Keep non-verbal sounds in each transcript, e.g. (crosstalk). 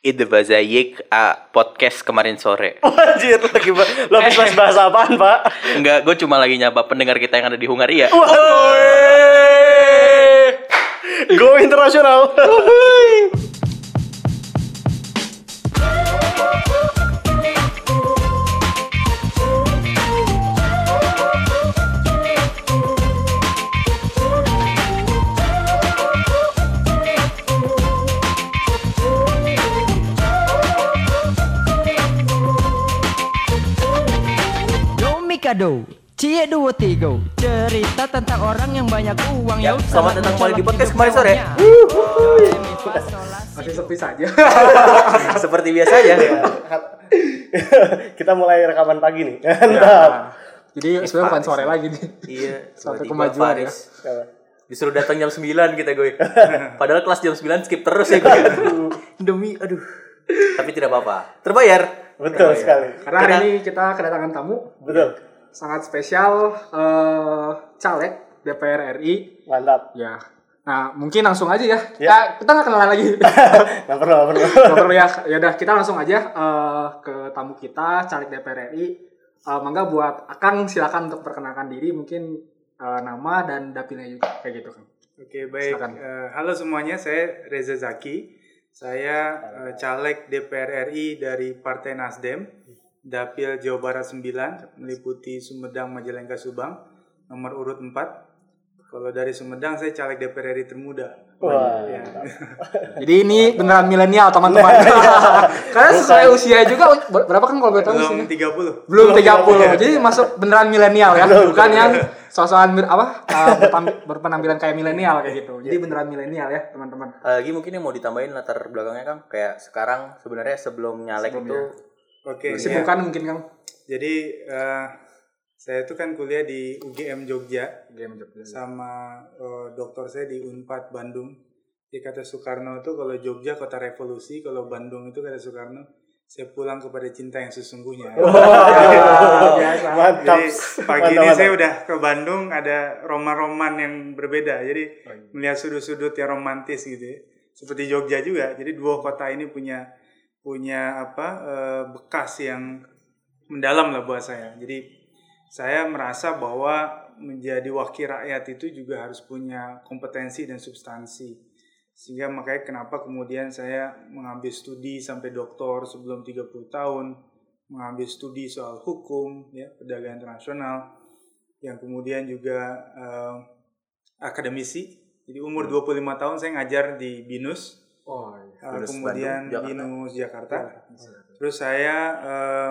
Ide Bazayik uh, podcast kemarin sore. (laughs) Anjir, lagi lo habis bahas bahasa apaan, Pak? Enggak, gue cuma lagi nyapa pendengar kita yang ada di Hungaria. Go internasional. Mikado, Cie dua tiga Cerita tentang orang yang banyak uang Ya, Yuk, selamat datang kembali di podcast kemarin sore. Masih sepi saja. (laughs) Seperti biasa ya. (laughs) Kita mulai rekaman pagi nih. Ya. Mantap. Jadi sebenarnya bukan sore lagi nih. Iya, Satu kemajuan ya. Faris Disuruh datang jam 9 kita gue. (laughs) Padahal kelas jam 9 skip terus ya gue. Demi aduh. Tapi tidak apa-apa. Terbayar. Betul sekali. Karena hari ini kita kedatangan tamu Betul. Sangat spesial eh, caleg DPR RI. Mantap. Ya. Nah, mungkin langsung aja ya. Ya. Kita, kita nggak kenalan lagi. (laughs) Nggak perlu, nggak perlu. Nggak perlu ya. Ya udah, kita langsung aja eh, ke tamu kita, caleg DPR RI. Eh, mangga buat Akang silakan untuk perkenalkan diri, mungkin eh, nama dan dapilnya juga kayak gitu kan. Oke baik, Silakan. Eh, halo semuanya, saya Reza Zaki, saya eh, caleg DPR RI dari Partai Nasdem, Dapil Jawa Barat 9, meliputi Sumedang, Majalengka, Subang, nomor urut 4. Kalau dari Sumedang saya caleg DPR RI termuda. Wah. Ya. (laughs) Jadi ini beneran milenial teman-teman. (laughs) Karena sesuai usia juga ber- berapa kan kalau tahu Belum usianya? 30. Belum 30. Jadi masuk beneran milenial ya, bukan yang sosokan apa uh, berpenampilan kayak milenial kayak gitu. Jadi beneran milenial ya, teman-teman. Eh, Lagi mungkin yang mau ditambahin latar belakangnya Kang kayak sekarang sebenarnya sebelum nyalek Sebelum itu Oke, ya. Kesibukan mungkin Kang. jadi eh, saya itu kan kuliah di UGM Jogja, Game Jogja. sama eh, dokter saya di Unpad Bandung. Di kata Soekarno itu kalau Jogja kota revolusi, kalau Bandung itu kata Soekarno saya pulang kepada cinta yang sesungguhnya. (laughs) biasa. Mantap. Jadi pagi Mantap, ini saya mantap. udah ke Bandung ada roman-roman yang berbeda. Jadi melihat sudut-sudut yang romantis gitu ya. Seperti Jogja juga. Jadi dua kota ini punya punya apa eh, bekas yang mendalam lah buat saya. Jadi saya merasa bahwa menjadi wakil rakyat itu juga harus punya kompetensi dan substansi. Sehingga makanya kenapa kemudian saya mengambil studi sampai doktor sebelum 30 tahun, mengambil studi soal hukum, ya, perdagangan internasional, yang kemudian juga eh, akademisi. Jadi umur 25 tahun saya ngajar di BINUS, Oh, iya. BINUS kemudian Bandung, Jakarta. BINUS Jakarta. Terus saya eh,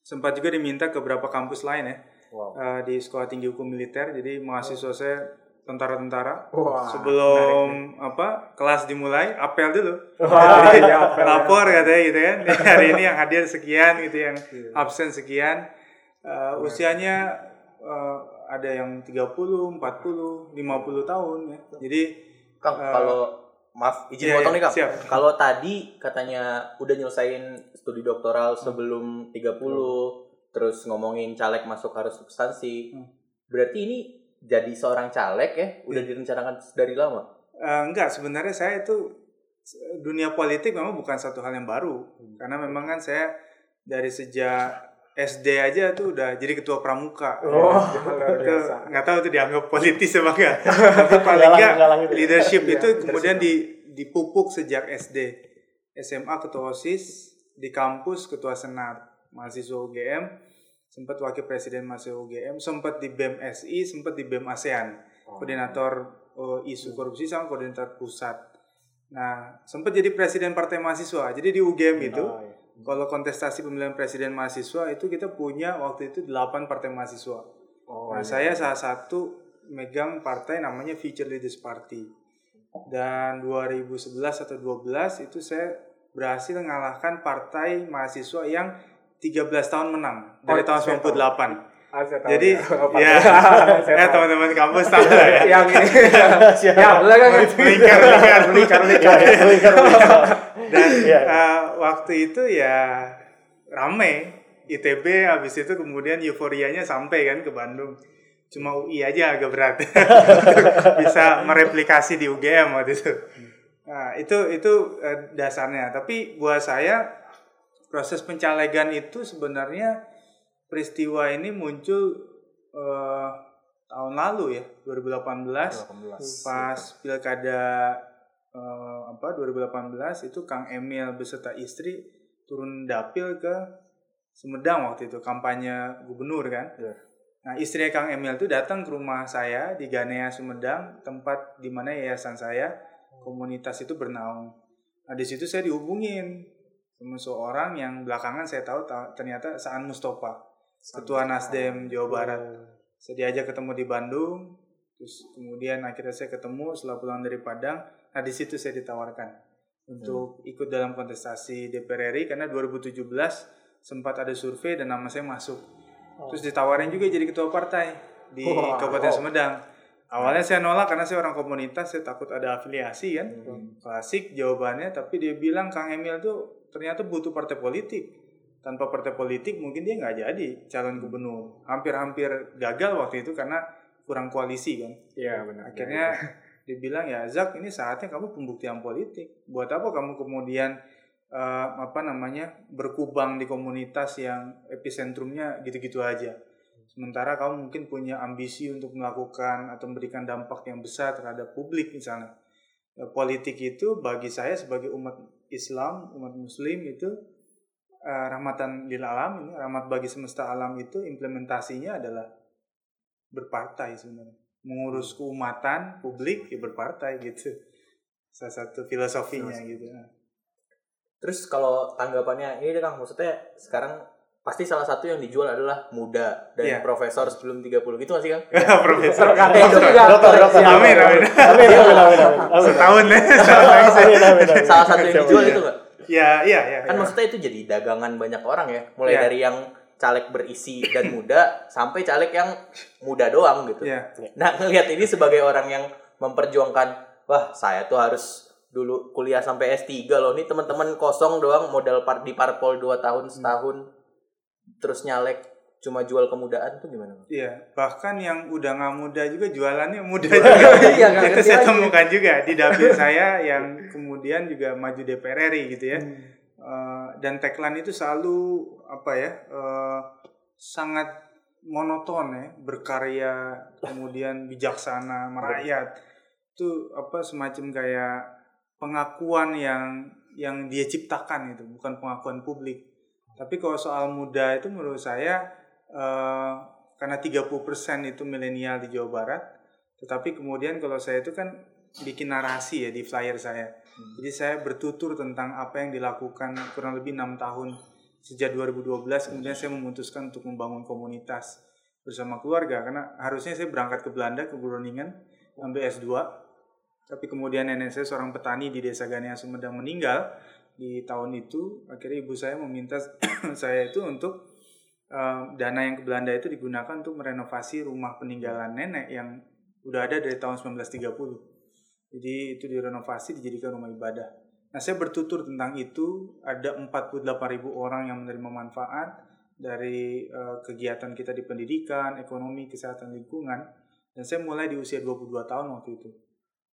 sempat juga diminta ke beberapa kampus lain ya wow. eh, di Sekolah Tinggi Hukum Militer. Jadi mahasiswa saya tentara-tentara. Wah, Sebelum apa kelas dimulai, apel dulu. Wah, Jadi, iya, apel, (laughs) ya. lapor katanya gitu kan. Hari ini yang hadir sekian gitu, yang Iya. absen sekian. Eh, usianya eh, ada yang 30, 40, 50 tahun ya. Jadi Kang Eh, kalau maaf izin iya, potong iya, nih Kang. siap. Kalau tadi katanya udah nyelesain studi doktoral sebelum 30 terus ngomongin caleg masuk harus substansi. Hmm. Berarti ini jadi seorang caleg ya udah direncanakan dari lama. Eh, enggak, sebenarnya saya itu dunia politik memang bukan satu hal yang baru. Karena memang kan saya dari sejak SD aja tuh udah jadi ketua pramuka. Oh, Ya, itu nggak tahu itu dianggap politis apa enggak. (laughs) Tapi paling enggak gitu. leadership Iya, itu kemudian di, dipupuk sejak SD. SMA ketua OSIS, di kampus ketua senat mahasiswa UGM, sempat wakil presiden mahasiswa UGM, sempat di BEM SI, sempat di BEM ASEAN, koordinator eh, isu korupsi sama koordinator pusat. Nah, sempat jadi presiden partai mahasiswa. Jadi di UGM itu, Oh, iya. Kalau kontestasi pemilihan presiden mahasiswa itu kita punya waktu itu 8 partai mahasiswa. Oh, nah, saya salah satu megang partai namanya Future Leaders Party. Dan 2011 atau 12 itu saya berhasil mengalahkan partai mahasiswa yang 13 tahun menang dari Oh, tahun saya tahu. 98. Ah, saya tahu Jadi ya, (laughs) Saya ya tahu. teman-teman kampus tahu lah ya. yang ini. (laughs) ya, boleh kan? Melingkar, melingkar, melingkar, Iya, iya, melingkar, melingkar. Dan Iya. eh, waktu itu ya rame ITB habis itu kemudian euforianya sampai kan ke Bandung. Cuma UI aja agak berat. (laughs) Bisa mereplikasi di UGM waktu itu. Nah, itu itu eh, dasarnya. Tapi buat saya proses pencalegan itu sebenarnya peristiwa ini muncul eh, tahun lalu ya, 2018, pas pilkada eh, apa 2018 itu Kang Emil beserta istri turun dapil ke Sumedang waktu itu kampanye gubernur kan. Nah, istri Kang Emil itu datang ke rumah saya di Ganea Sumedang, tempat di mana yayasan saya komunitas itu bernaung. Nah, di situ saya dihubungin sama seorang yang belakangan saya tahu ta- ternyata Saan Mustafa, ketua Nasdem Jawa Barat. Saya diajak ketemu di Bandung, terus kemudian akhirnya saya ketemu setelah pulang dari Padang. Nah, di situ saya ditawarkan untuk ikut dalam kontestasi DPR RI karena 2017 sempat ada survei dan nama saya masuk. Terus ditawarin juga jadi ketua partai di Wah, Kabupaten wow. Sumedang. Awalnya saya nolak karena saya orang komunitas, saya takut ada afiliasi kan. Klasik jawabannya, tapi dia bilang Kang Emil tuh ternyata butuh partai politik. Tanpa partai politik mungkin dia nggak jadi calon gubernur. Hampir-hampir gagal waktu itu karena kurang koalisi kan. Iya benar. Akhirnya (laughs) dia bilang ya Zak ini saatnya kamu pembuktian politik. Buat apa kamu kemudian eh, apa namanya berkubang di komunitas yang epicentrumnya gitu-gitu aja. Sementara kamu mungkin punya ambisi untuk melakukan atau memberikan dampak yang besar terhadap publik misalnya. Ya, politik itu bagi saya sebagai umat Islam, umat Muslim itu eh, rahmatan lil alam ini rahmat bagi semesta alam itu implementasinya adalah berpartai sebenarnya mengurus keumatan publik ya berpartai gitu salah satu filosofinya gitu Terus kalau tanggapannya ini deh Kang, maksudnya sekarang pasti salah satu yang dijual adalah muda dan Iya. profesor sebelum 30 gitu gak sih Kang? profesor Eh, dokter. Dokter, dokter. amin amin Amin, amin, amin, setahun ya amin, amin. Salah satu yang dijual itu gak? Ya iya iya Kan iya. maksudnya itu jadi dagangan banyak orang ya. Mulai Iya. dari yang caleg berisi dan muda sampai caleg yang muda doang gitu. Iya. Nah, ngelihat ini sebagai orang yang memperjuangkan, wah saya tuh harus dulu kuliah sampai S3 loh. Ini teman-teman kosong doang modal di parpol 2 tahun setahun terus nyalek cuma jual kemudaan tuh gimana? Iya, bahkan yang udah nggak muda juga jualannya muda juga. Iya, itu saya lagi. temukan juga di dapil saya yang kemudian juga maju DPR RI gitu ya. Eh, dan tagline itu selalu apa ya? eh, sangat monoton ya, berkarya, kemudian bijaksana, merakyat. Itu apa semacam kayak pengakuan yang yang dia ciptakan itu, bukan pengakuan publik. Tapi kalau soal muda itu menurut saya eh, karena 30% itu milenial di Jawa Barat, tetapi kemudian kalau saya itu kan bikin narasi ya di flyer saya. Jadi saya bertutur tentang apa yang dilakukan kurang lebih enam tahun sejak 2012 kemudian saya memutuskan untuk membangun komunitas bersama keluarga. Karena harusnya saya berangkat ke Belanda ke Groningen ambil S2 tapi kemudian nenek saya seorang petani di desa Ganea Sumedang meninggal di tahun itu. Akhirnya ibu saya meminta (coughs) saya itu untuk dana yang ke Belanda itu digunakan untuk merenovasi rumah peninggalan nenek yang udah ada dari tahun 1930 jadi itu direnovasi dijadikan rumah ibadah. Nah saya bertutur tentang itu ada 48.000 orang yang menerima manfaat dari eh, kegiatan kita di pendidikan ekonomi kesehatan lingkungan dan saya mulai di usia 22 tahun waktu itu.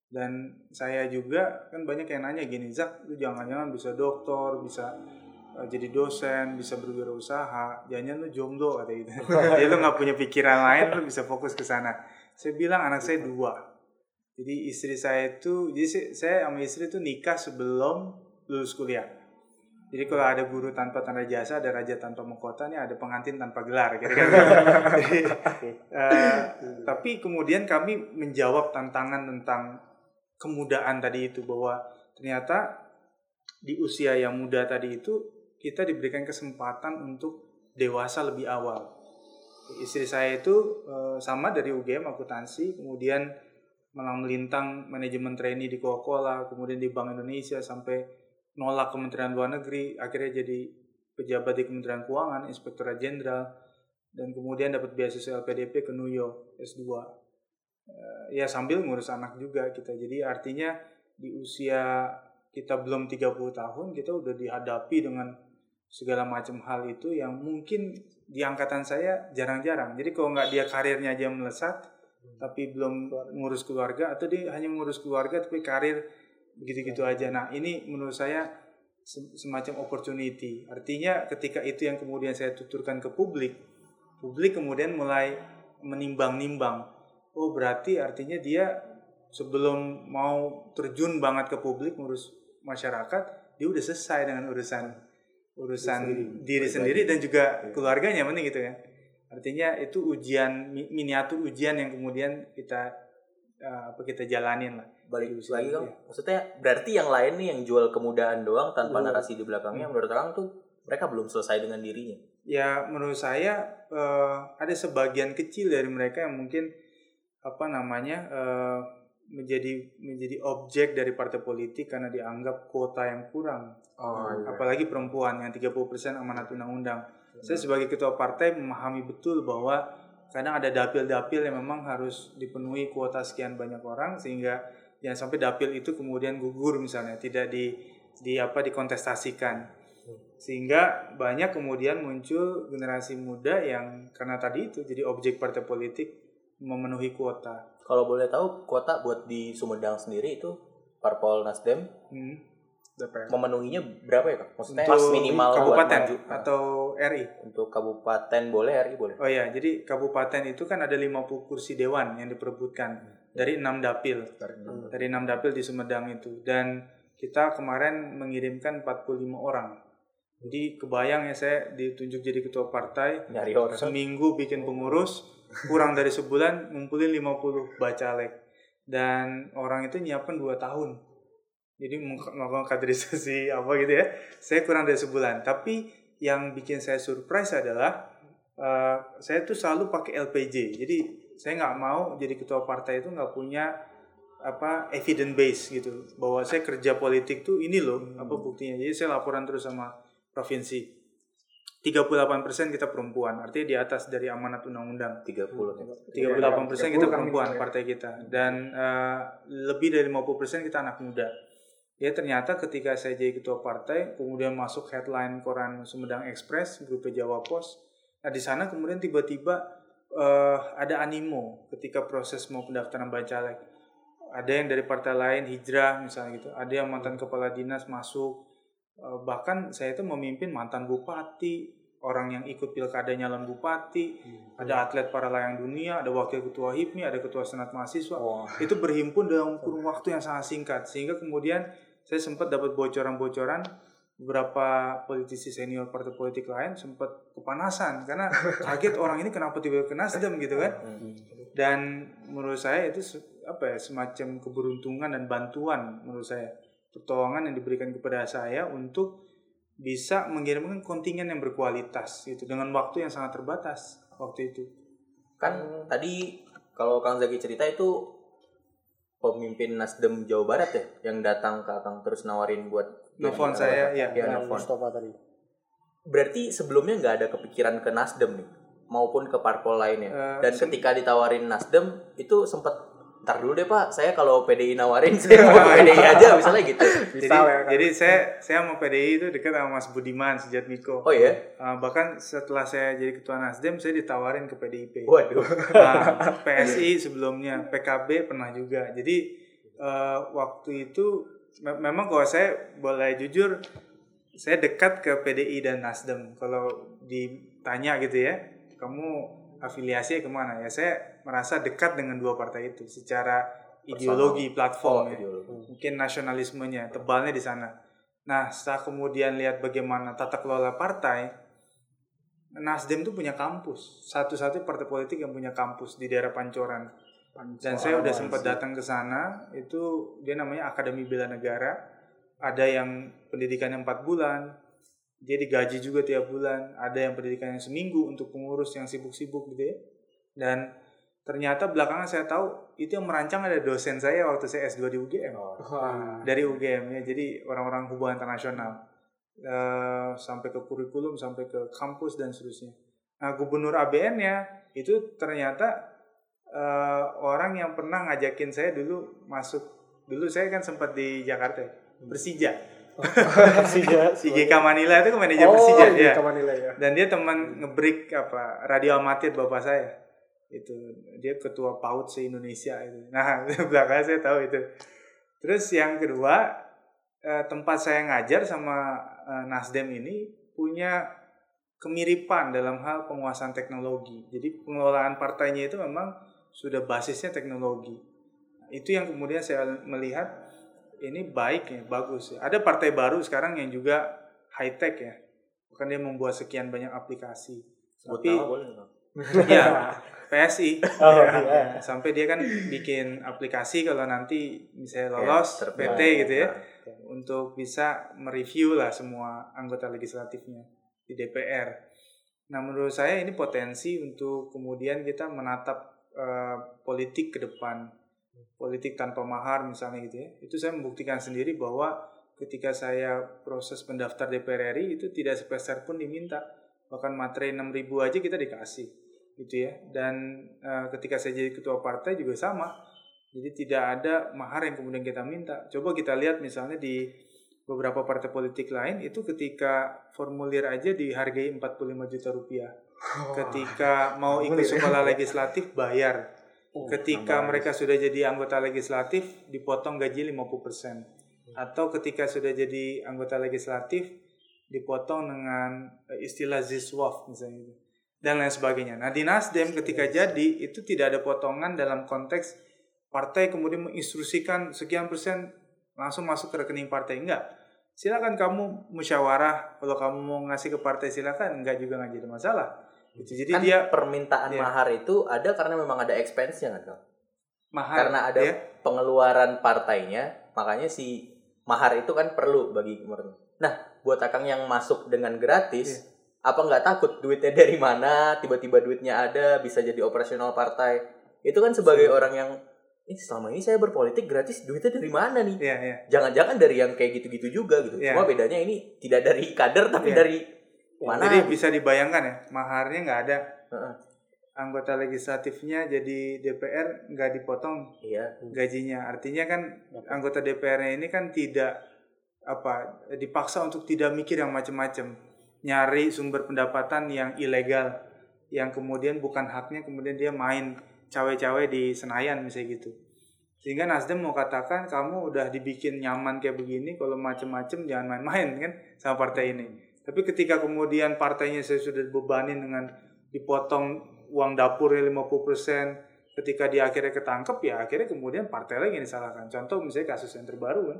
Dan saya juga kan banyak yang nanya gini Zak jangan-jangan bisa dokter bisa uh, jadi dosen bisa berwirausaha jangan lu jomblo kata gitu. (laughs) Jadi lu nggak punya pikiran lain lu bisa fokus ke sana. Saya bilang anak saya dua. Jadi istri saya itu jadi saya, sama istri itu nikah sebelum lulus kuliah. Jadi kalau ada guru tanpa tanda jasa, ada raja tanpa mahkota, nih ada pengantin tanpa gelar, (laughs) kira-kira. Jadi, eh, tapi kemudian kami menjawab tantangan tentang kemudaan tadi itu bahwa ternyata di usia yang muda tadi itu kita diberikan kesempatan untuk dewasa lebih awal. Istri saya itu eh, sama dari UGM akuntansi, kemudian malang melintang manajemen trainee di Coca-Cola, kemudian di Bank Indonesia sampai nolak Kementerian Luar Negeri, akhirnya jadi pejabat di Kementerian Keuangan, Inspektorat Jenderal, dan kemudian dapat beasiswa LPDP ke New York S2 ya sambil ngurus anak juga kita. Jadi artinya di usia kita belum 30 tahun kita udah dihadapi dengan segala macam hal itu yang mungkin di angkatan saya jarang-jarang. Jadi kalau nggak dia karirnya aja melesat tapi belum ngurus keluarga atau dia hanya ngurus keluarga tapi karir begitu-gitu aja. Nah, ini menurut saya se- semacam opportunity. Artinya ketika itu yang kemudian saya tuturkan ke publik, publik kemudian mulai menimbang-nimbang. Oh, berarti artinya dia sebelum mau terjun banget ke publik ngurus masyarakat, dia udah selesai dengan urusan urusan diri sendiri dan juga keluarganya penting gitu kan. Artinya itu ujian mi- miniatur ujian yang kemudian kita eh, apa kita jalanin lah. balik Usia, lagi kang iya. maksudnya berarti yang lain nih yang jual kemudaan doang tanpa Hmm. narasi di belakangnya menurut kang tuh mereka belum selesai dengan dirinya Ya menurut saya eh, ada sebagian kecil dari mereka yang mungkin apa namanya eh, menjadi menjadi objek dari partai politik karena dianggap kuota yang kurang. Oh, iya. Apalagi perempuan yang 30% amanat undang-undang. Saya sebagai ketua partai memahami betul bahwa kadang ada dapil-dapil yang memang harus dipenuhi kuota sekian banyak orang sehingga jangan sampai dapil itu kemudian gugur misalnya tidak di di apa dikontestasikan sehingga banyak kemudian muncul generasi muda yang karena tadi itu jadi objek partai politik memenuhi kuota. Kalau boleh tahu kuota buat di Sumedang sendiri itu Parpol Nasdem Hmm. DPR. memenuhinya berapa ya kang maksudnya Untuk minimal buat kabupaten maju Nah, atau RI. untuk kabupaten boleh RI boleh Oh ya, jadi kabupaten itu kan ada 50 kursi dewan yang diperebutkan dari enam dapil. Dari enam dapil di Sumedang itu dan kita kemarin mengirimkan 45 orang. Jadi kebayang ya saya ditunjuk jadi ketua partai, nyari orang seminggu bikin pengurus, kurang dari sebulan ngumpulin 50 bacalek. Dan orang itu nyiapkan 2 tahun. Jadi melakukan kaderisasi apa gitu ya. Saya kurang dari sebulan. Tapi yang bikin saya surprise adalah eh, saya tuh selalu pakai LPJ. Jadi saya nggak mau jadi ketua partai itu nggak punya apa evidence base gitu bahwa saya kerja politik tuh ini loh apa buktinya jadi saya laporan terus sama provinsi 38% kita perempuan artinya di atas dari amanat undang-undang 30 38% persen kita 30 perempuan ya. partai kita dan eh, lebih dari 50% kita anak muda. Ya ternyata ketika saya jadi ketua partai, kemudian masuk headline koran Sumedang Express, grup Jawa Pos. Nah di sana kemudian tiba-tiba eh, ada animo ketika proses mau pendaftaran bacalek. Ada yang dari partai lain hijrah misalnya gitu. Ada yang mantan kepala dinas masuk. Eh, bahkan saya itu memimpin mantan bupati, orang yang ikut pilkada nyalon bupati, ada atlet para layang dunia, ada wakil ketua HIPMI, ada ketua senat mahasiswa. Itu berhimpun dalam kurun waktu yang sangat singkat. Sehingga kemudian saya sempat dapat bocoran-bocoran beberapa politisi senior partai politik lain sempat kepanasan. Karena (laughs) kaget orang ini kenapa tiba-tiba ke Nasdem gitu kan. Dan menurut saya itu apa ya semacam keberuntungan dan bantuan menurut saya. Pertolongan yang diberikan kepada saya untuk bisa mengirimkan kontingen yang berkualitas gitu dengan waktu yang sangat terbatas waktu itu. kan tadi kalau Kang Zaki cerita itu pemimpin Nasdem Jawa Barat ya yang datang ke Kang terus nawarin buat Nelfon saya. Iya, Nah, nelfon. Tadi. Berarti sebelumnya nggak ada kepikiran ke Nasdem nih maupun ke parpol lainnya. Eh, Dan ketika ditawarin Nasdem itu sempat ntar dulu deh Pak, saya kalau PDI nawarin (laughs) saya mau PDI (laughs) aja misalnya gitu. Jadi, ya, kan? jadi saya saya sama PDI itu dekat sama Mas Budiman Sujatmiko. Oh iya. Uh, bahkan setelah saya jadi ketua Nasdem saya ditawarin ke PDIP. Waduh. Nah, PSI sebelumnya, PKB pernah juga. Jadi uh, waktu itu me- memang kalau saya boleh jujur saya dekat ke PDI dan Nasdem. Kalau ditanya gitu ya, kamu afiliasi ke mana ya? Saya merasa dekat dengan dua partai itu secara ideologi platform ya ideologi. mungkin nasionalismenya tebalnya di sana. Nah setelah kemudian lihat bagaimana tata kelola partai, Nasdem itu punya kampus, satu-satu partai politik yang punya kampus di daerah Pancoran. Dan saya udah sempat datang ke sana, itu dia namanya Akademi Bela Negara. Ada yang pendidikannya empat bulan, dia digaji juga tiap bulan. Ada yang pendidikannya seminggu untuk pengurus yang sibuk-sibuk gitu ya. Dan ternyata belakangan saya tahu itu yang merancang ada dosen saya waktu saya S2 di UGM Wah. dari UGM ya. Jadi orang-orang hubungan internasional. Eh, sampai ke kurikulum sampai ke kampus dan seterusnya. Nah gubernur ABN nya itu ternyata eh, orang yang pernah ngajakin saya dulu masuk. Dulu saya kan sempat di Jakarta ya, Persija (laughs) Persija. (laughs) IGK Manila itu kan manajer Oh, Persija ya Taman Nilai ya. dan dia teman ngebreak apa radio amatir bapak saya itu dia ketua PAUD se Indonesia itu (laughs) nah belakangan saya tahu itu Terus yang kedua, eh, tempat saya ngajar sama eh, Nasdem ini punya kemiripan dalam hal penguasaan teknologi. Jadi pengelolaan partainya itu memang sudah basisnya teknologi. Itu yang kemudian saya melihat ini baik ya, bagus ya. Ada partai baru sekarang yang juga high tech ya. Bukan dia membuat sekian banyak aplikasi. Sebut Tapi (laughs) ya PSI. (laughs) Oh, Ya, iya. Sampai dia kan bikin aplikasi kalau nanti misalnya Ya, lolos terpilih. PT gitu ya Nah, untuk bisa mereview lah semua anggota legislatifnya di DPR. Nah, menurut saya ini potensi untuk kemudian kita menatap eh, politik ke depan, politik tanpa mahar misalnya gitu ya. Itu saya membuktikan sendiri bahwa ketika saya proses pendaftar DPR RI itu tidak sepeser pun diminta, bahkan materi 6000 aja kita dikasih gitu ya. Dan eh, ketika saya jadi ketua partai juga sama. Jadi tidak ada mahar yang kemudian kita minta. Coba kita lihat misalnya di beberapa partai politik lain itu ketika formulir aja dihargai 45 juta rupiah. Ketika mau ikut sekolah legislatif bayar. Ketika mereka sudah jadi anggota legislatif dipotong gaji 50%. Atau ketika sudah jadi anggota legislatif dipotong dengan eh, istilah ziswaf misalnya gitu. Dan lain sebagainya. Nah di Nasdem ketika jadi itu tidak ada potongan dalam konteks partai kemudian menginstruksikan sekian persen langsung masuk ke rekening partai enggak silakan kamu musyawarah kalau kamu mau ngasih ke partai silakan enggak juga nggak jadi masalah gitu jadi kan dia permintaan Iya. mahar itu ada karena memang ada expense-nya kan Kang? mahal Karena ada ya. pengeluaran partainya, makanya si mahar itu kan perlu bagi menurut. Nah, buat Akang yang masuk dengan gratis, Iya. apa nggak takut duitnya dari mana, tiba-tiba duitnya ada, bisa jadi operasional partai. Itu kan sebagai orang yang ini selama ini saya berpolitik gratis, duitnya dari mana nih? Iya, iya. Jangan-jangan dari yang kayak gitu-gitu juga gitu. Iya. Cuma bedanya ini tidak dari kader tapi Iya. dari mana? jadi bisa dibayangkan ya maharnya nggak ada Heeh. anggota legislatifnya jadi DPR nggak dipotong Iya. gajinya artinya kan anggota DPR-nya ini kan tidak apa dipaksa untuk tidak mikir yang macam-macam nyari sumber pendapatan yang ilegal yang kemudian bukan haknya kemudian dia main cawe-cawe di Senayan misalnya gitu sehingga Nasdem mau katakan kamu udah dibikin nyaman kayak begini kalau macam-macam jangan main-main kan sama partai ini tapi ketika kemudian partainya saya sudah bebanin dengan dipotong uang dapurnya 50% ketika dia akhirnya ketangkep ya akhirnya kemudian partai lagi yang disalahkan. Contoh misalnya kasus yang terbaru kan.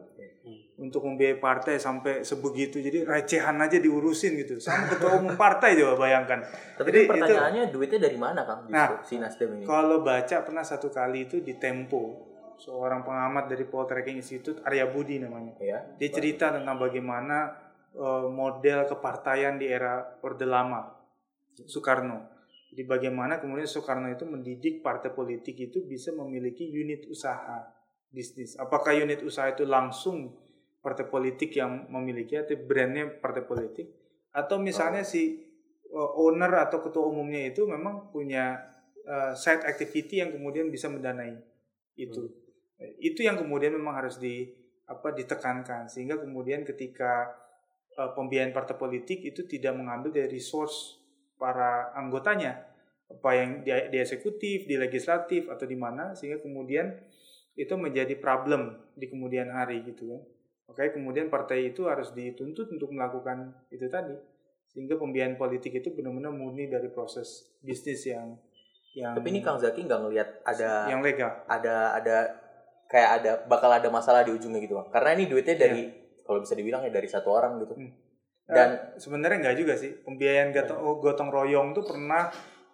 Untuk membiayai partai sampai sebegitu jadi recehan aja diurusin gitu. Sama ketua umum partai coba bayangkan. Tapi Jadi pertanyaannya duitnya dari mana Kang Nah, si Nasdem ini? kalau baca pernah satu kali itu di Tempo. Seorang pengamat dari Poltreking Institute Arya Budi namanya. Ya. dia cerita tentang bagaimana eh, model kepartaian di era Orde Lama Soekarno. Jadi bagaimana kemudian Soekarno itu mendidik partai politik itu bisa memiliki unit usaha bisnis. Apakah unit usaha itu langsung partai politik yang memiliki atau brandnya partai politik? Atau misalnya si uh, owner atau ketua umumnya itu memang punya uh, side activity yang kemudian bisa mendanai itu. Itu yang kemudian memang harus di apa ditekankan. Sehingga kemudian ketika uh, pembiayaan partai politik itu tidak mengambil dari resource para anggotanya apa yang di, di eksekutif di legislatif atau di mana sehingga kemudian itu menjadi problem di kemudian hari gitu kan Makanya kemudian partai itu harus dituntut untuk melakukan itu tadi. Sehingga pembiayaan politik itu benar-benar murni dari proses bisnis yang yang Tapi ini Kang Zaki nggak ngelihat ada yang legal. ada ada kayak ada bakal ada masalah di ujungnya gitu Bang. Karena ini duitnya dari kalau bisa dibilang ya dari satu orang gitu. Hmm. Dan Eh, sebenarnya enggak juga sih. Pembiayaan gotong, gotong royong itu pernah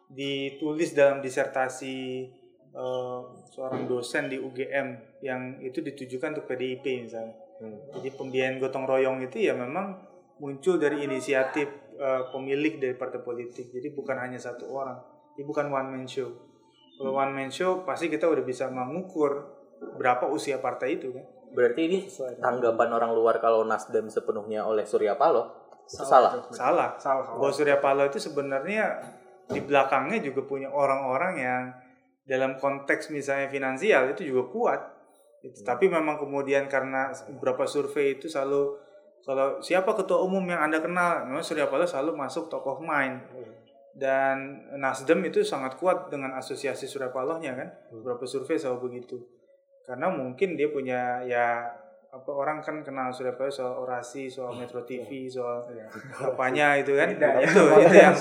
ditulis dalam disertasi eh, seorang dosen di UGM yang itu ditujukan untuk PDIP misalnya. Hmm. Jadi pembiayaan gotong royong itu ya memang muncul dari inisiatif eh, pemilik dari partai politik. Jadi bukan hanya satu orang. Ini bukan one man show. Kalau one man show pasti kita udah bisa mengukur berapa usia partai itu kan. Berarti ini tanggapan orang luar kalau Nasdem sepenuhnya oleh Surya Paloh itu salah. Salah. Salah. Bahwa Surya Paloh itu sebenarnya di belakangnya juga punya orang-orang yang dalam konteks misalnya finansial itu juga kuat. Itu. Tapi memang kemudian karena beberapa survei itu selalu kalau siapa ketua umum yang anda kenal, memang Surya Paloh selalu masuk top of mind. Dan Nasdem itu sangat kuat dengan asosiasi Surya Palohnya kan, beberapa survei selalu begitu. Karena mungkin dia punya ya apa orang kan kenal Surya Paloh soal orasi, soal Metro TV, soal apanya itu kan. Beda ya. itu itu yang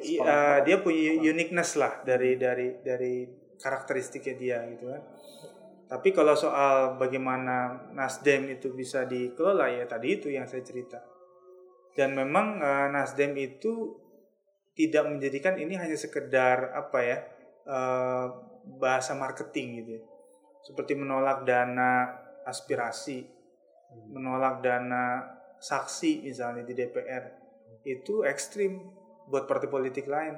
i- eh, dia punya uniqueness lah dari dari dari karakteristiknya dia gitu kan. Tapi kalau soal bagaimana Nasdem itu bisa dikelola ya tadi itu yang saya cerita. Dan memang eh, Nasdem itu tidak menjadikan ini hanya sekedar apa ya eh, bahasa marketing gitu ya. Seperti menolak dana aspirasi, menolak dana saksi misalnya di DPR itu ekstrim buat partai politik lain,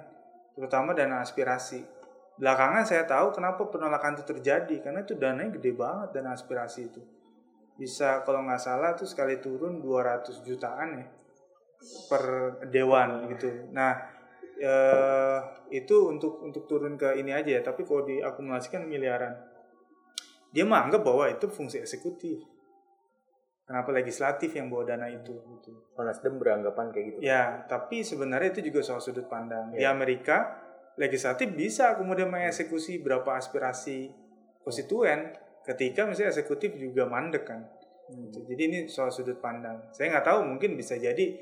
terutama dana aspirasi. Belakangan saya tahu kenapa penolakan itu terjadi karena itu dananya gede banget dana aspirasi itu. Bisa kalau nggak salah tuh sekali turun 200 jutaan ya per dewan gitu. Nah, eh, itu untuk untuk turun ke ini aja ya, tapi kalau diakumulasikan miliaran. Dia menganggap bahwa itu fungsi eksekutif. Kenapa legislatif yang bawa dana itu gitu. Oh, Nasdem beranggapan kayak gitu. Ya, tapi sebenarnya itu juga soal sudut pandang. Di Ya. Amerika, legislatif bisa kemudian mengeksekusi berapa aspirasi konstituen ketika misalnya eksekutif juga mandek kan. Gitu. Jadi ini soal sudut pandang. Saya nggak tahu, mungkin bisa jadi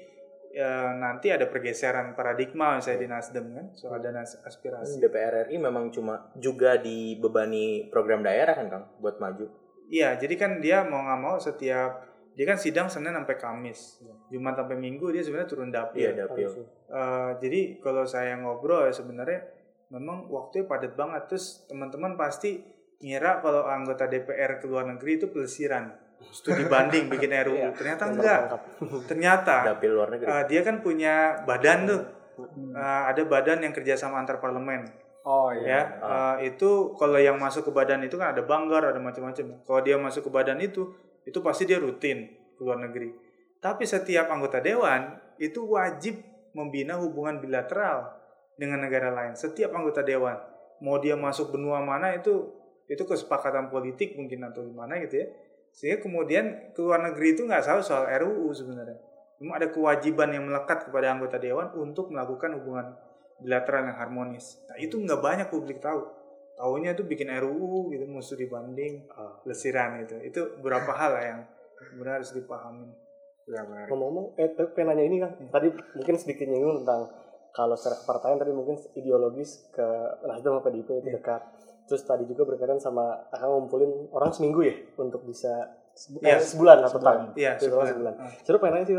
ya, nanti ada pergeseran paradigma misalnya di Nasdem kan soal dana aspirasi. DPR RI memang cuma juga dibebani program daerah kan Kang buat maju. Iya, jadi kan dia mau nggak mau setiap dia kan sidang Senin sampai Kamis, Jumat sampai Minggu dia sebenarnya turun dapil. Iya, dapil. Eh, jadi kalau saya ngobrol ya sebenarnya memang waktunya padat banget terus teman-teman pasti ngira kalau anggota DPR ke luar negeri itu pelesiran studi banding bikin RUU ternyata enggak. (laughs) ternyata Dapil luar negeri. eh, dia kan punya badan tuh. Eh, ada badan yang kerjasama antar parlemen. Oh ya iya. eh, itu kalau yang masuk ke badan itu kan ada banggar ada macam-macam. Kalau dia masuk ke badan itu itu pasti dia rutin ke luar negeri. Tapi setiap anggota dewan itu wajib membina hubungan bilateral dengan negara lain. Setiap anggota dewan. Mau dia masuk benua mana itu itu kesepakatan politik mungkin atau gimana gitu ya sehingga kemudian ke luar negeri itu nggak tahu soal RUU sebenarnya Memang ada kewajiban yang melekat kepada anggota dewan untuk melakukan hubungan bilateral yang harmonis. Nah itu nggak banyak publik tahu. Tahunya itu bikin RUU gitu, musuh dibanding, lesiran itu. Itu beberapa hal lah yang benar harus dipahami. Ngomong-ngomong, eh tapi pengen nanya ini kan, tadi mungkin sedikit nyinggung tentang kalau secara kepartaian tadi mungkin ideologis ke Nasdem sama PDIP itu dekat. Terus tadi juga berkaitan sama akan ngumpulin orang seminggu ya untuk bisa sebu- eh, sebulan atau tahun. Iya, sebulan. sebulan. sebulan. Ah. Seru pengen nanya sih,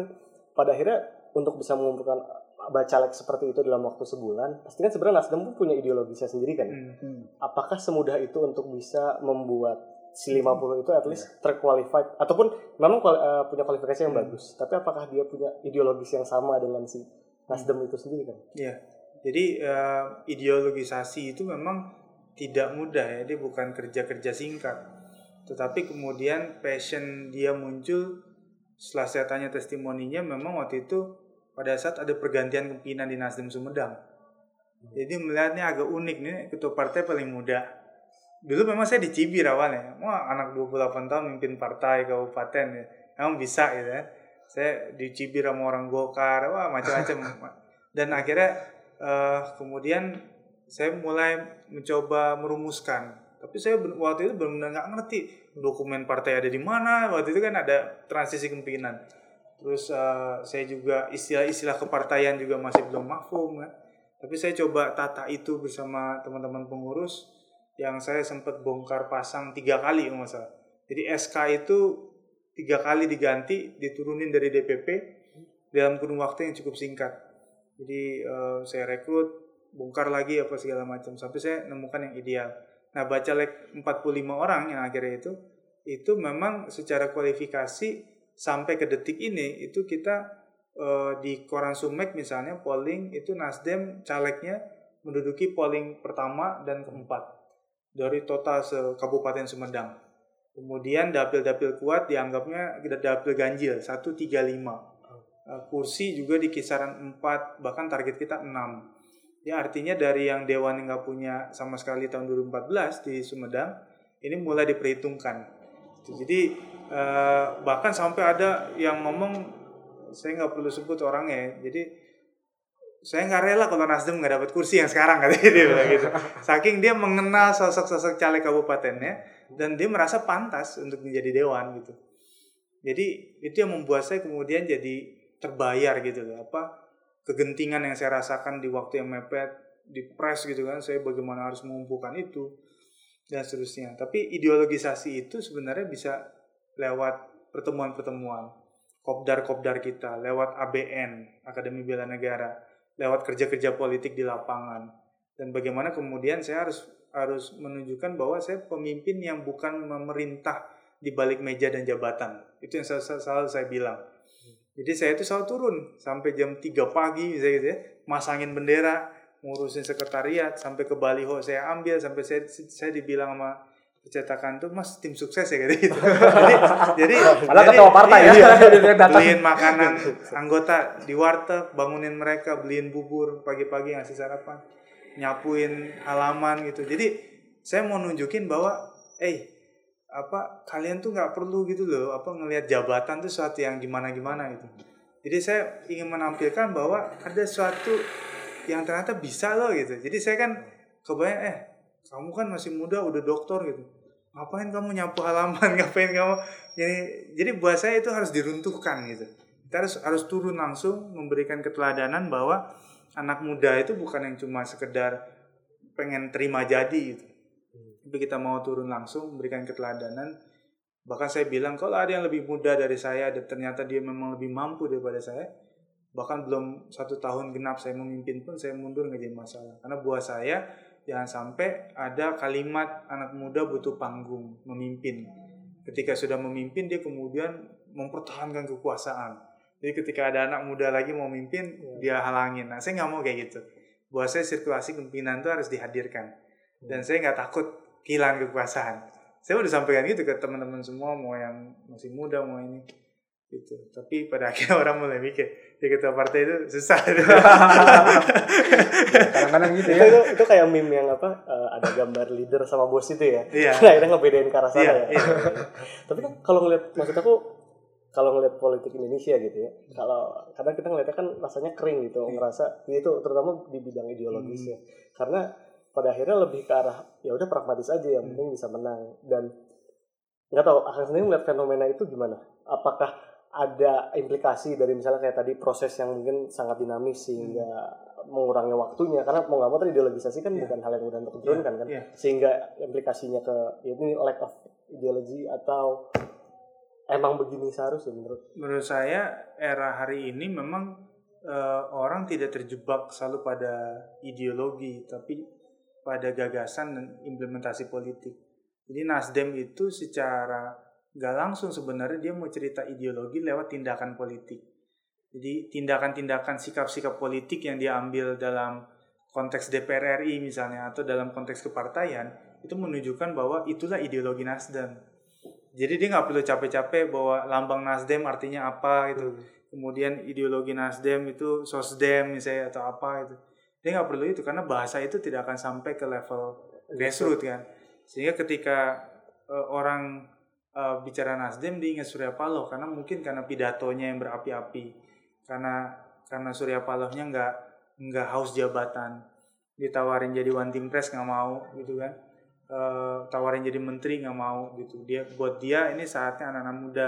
pada akhirnya untuk bisa mengumpulkan bacalek seperti itu dalam waktu sebulan, pasti kan sebenarnya Nasdem pun punya ideologisnya sendiri kan. ya? Hmm. apakah semudah itu untuk bisa membuat si 50 itu at least terqualified ataupun memang kuali- eh, punya kualifikasi yang Hmm. bagus tapi apakah dia punya ideologis yang sama dengan si Nasdem itu sendiri kan Iya. Jadi eh, ideologisasi itu memang tidak mudah ya, dia bukan kerja-kerja singkat. Tetapi kemudian passion dia muncul setelah saya tanya testimoninya memang waktu itu pada saat ada pergantian pimpinan di Nasdem Sumedang. Jadi melihatnya agak unik nih ketua partai paling muda. Dulu memang saya dicibir awalnya. Wah, anak 28 tahun mimpin partai kabupaten ya. Emang bisa gitu ya. Saya dicibir sama orang Golkar, wah macam-macam. (laughs) Dan akhirnya eh, kemudian saya mulai mencoba merumuskan. Tapi saya waktu itu benar-benar nggak ngerti dokumen partai ada di mana. Waktu itu kan ada transisi kepemimpinan. Terus eh, saya juga istilah-istilah kepartaian juga masih belum mafhum kan. Tapi saya coba tata itu bersama teman-teman pengurus yang saya sempat bongkar pasang tiga kali salah. Jadi SK itu tiga kali diganti, diturunin dari DPP dalam kurun waktu yang cukup singkat. Jadi eh, saya rekrut, bongkar lagi apa segala macam sampai saya nemukan yang ideal. Nah, bacalek 45 orang yang akhirnya itu itu memang secara kualifikasi sampai ke detik ini itu kita eh, di Koran Sumek misalnya polling itu Nasdem calegnya menduduki polling pertama dan keempat dari total se Kabupaten Sumedang. Kemudian dapil-dapil kuat dianggapnya dapil ganjil 135. Eh, kursi juga di kisaran 4 bahkan target kita 6. Ya artinya dari yang dewan nggak punya sama sekali tahun 2014 di Sumedang ini mulai diperhitungkan. Jadi eh, bahkan sampai ada yang ngomong saya nggak perlu sebut orangnya ya. Jadi saya nggak rela kalau Nasdem nggak dapat kursi yang sekarang (laughs) katanya dia bilang gitu. Saking dia mengenal sosok-sosok caleg kabupatennya dan dia merasa pantas untuk menjadi dewan gitu jadi itu yang membuat saya kemudian jadi terbayar gitu loh apa kegentingan yang saya rasakan di waktu yang mepet di press gitu kan saya bagaimana harus mengumpulkan itu dan seterusnya. Tapi ideologisasi itu sebenarnya bisa lewat pertemuan-pertemuan kopdar-kopdar kita lewat ABN Akademi Bela Negara lewat kerja-kerja politik di lapangan. Dan bagaimana kemudian saya harus harus menunjukkan bahwa saya pemimpin yang bukan memerintah di balik meja dan jabatan. Itu yang selalu, saya bilang jadi saya itu selalu turun sampai jam 3 pagi misalnya gitu ya. Masangin bendera ngurusin sekretariat sampai ke baliho saya ambil sampai saya saya dibilang sama percetakan tuh mas tim sukses ya (laughs) gitu. Jadi jadi Padahal jadi- ketua partai ya. iya, Dia datang. beliin makanan (laughs) anggota di warteg bangunin mereka beliin bubur pagi-pagi ngasih sarapan nyapuin halaman gitu. Jadi saya mau nunjukin bahwa eh apa kalian tuh nggak perlu gitu loh apa ngelihat jabatan tuh sesuatu yang gimana gimana gitu. Jadi saya ingin menampilkan bahwa ada sesuatu yang ternyata bisa loh gitu. Jadi saya kan kebayang eh kamu kan masih muda udah doktor gitu. Ngapain kamu nyapu halaman? (laughs) Ngapain kamu? Jadi jadi buat saya itu harus diruntuhkan gitu. Kita harus harus turun langsung memberikan keteladanan bahwa anak muda itu bukan yang cuma sekedar pengen terima jadi gitu kita mau turun langsung memberikan keteladanan bahkan saya bilang kalau ada yang lebih muda dari saya dan ternyata dia memang lebih mampu daripada saya? Bahkan belum satu tahun genap saya memimpin pun saya mundur nggak jadi masalah. Karena buat saya jangan sampai ada kalimat anak muda butuh panggung memimpin. Ketika sudah memimpin dia kemudian mempertahankan kekuasaan. Jadi ketika ada anak muda lagi mau memimpin dia halangin. Nah saya nggak mau kayak gitu. Buat saya sirkulasi kepemimpinan itu harus dihadirkan. Dan saya nggak takut kehilangan kekuasaan saya udah sampaikan gitu ke teman-teman semua mau yang masih muda mau ini gitu tapi pada (laughs) akhirnya orang mulai mikir di ketua partai itu susah (laughs) (laughs) Kadang-kadang gitu itu, ya. itu itu kayak meme yang apa eh, ada gambar leader sama bos itu ya Iya. Nah, akhirnya ngebedain ke arah sana Iya, ya iya. tapi kan kalau ngeliat maksud aku kalau ngeliat politik Indonesia gitu ya kalau kadang kita ngeliatnya kan rasanya kering gitu Iya. ngerasa itu terutama di bidang ideologis Hmm. ya karena pada akhirnya lebih ke arah ya udah pragmatis aja yang Hmm. penting bisa menang dan nggak tahu akan sendiri ngeliat fenomena itu gimana apakah ada implikasi dari misalnya kayak tadi proses yang mungkin sangat dinamis sehingga mengurangi waktunya karena mau nggak mau tadi ideologisasi kan Iya. bukan hal yang mudah untuk diturunkan kan Iya. sehingga implikasinya ke ya ini lack of ideology atau emang begini seharusnya menurut menurut saya era hari ini memang eh, orang tidak terjebak selalu pada ideologi tapi pada gagasan dan implementasi politik. Jadi Nasdem itu secara nggak langsung sebenarnya dia mau cerita ideologi lewat tindakan politik. Jadi tindakan-tindakan sikap-sikap politik yang dia ambil dalam konteks DPR RI misalnya atau dalam konteks kepartaian itu menunjukkan bahwa itulah ideologi Nasdem. Jadi dia nggak perlu capek-capek bahwa lambang Nasdem artinya apa gitu. Kemudian ideologi Nasdem itu sosdem misalnya atau apa itu. Dia nggak perlu itu karena bahasa itu tidak akan sampai ke level grassroots kan. Sehingga ketika eh, orang eh, bicara Nasdem dia ingat Surya Paloh karena mungkin karena pidatonya yang berapi-api. Karena karena Surya Palohnya nggak nggak haus jabatan. Ditawarin jadi one team press nggak mau gitu kan eh, tawarin jadi menteri nggak mau gitu dia buat dia ini saatnya anak-anak muda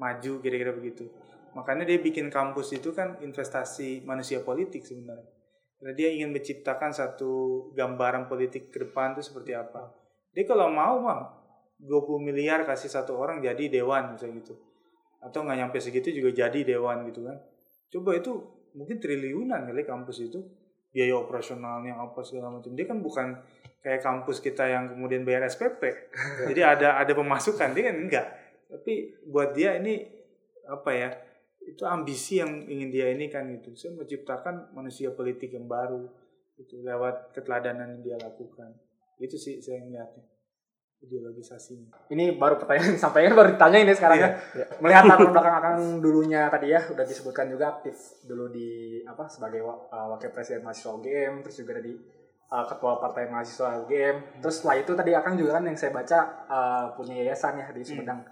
maju kira-kira begitu makanya dia bikin kampus itu kan investasi manusia politik sebenarnya karena dia ingin menciptakan satu gambaran politik ke depan itu seperti apa. Dia kalau mau mah 20 miliar kasih satu orang jadi dewan misalnya gitu. Atau nggak nyampe segitu juga jadi dewan gitu kan. Coba itu mungkin triliunan kali kampus itu. Biaya operasionalnya apa segala macam. Dia kan bukan kayak kampus kita yang kemudian bayar SPP (laughs) jadi ada ada pemasukan. Dia kan enggak. Tapi buat dia ini apa ya itu ambisi yang ingin dia ini kan gitu saya menciptakan manusia politik yang baru itu lewat keteladanan yang dia lakukan itu sih saya melihatnya ideologisasinya Ini baru pertanyaan (laughs) sampaikan baru ditanya ini sekarang Iya. ya. Melihat latar belakang Akang dulunya tadi ya udah disebutkan juga aktif dulu di apa sebagai uh, wakil presiden mahasiswa UGM terus juga di uh, ketua partai mahasiswa UGM. Terus setelah itu tadi Akang juga kan yang saya baca uh, punya yayasan ya di Sumedang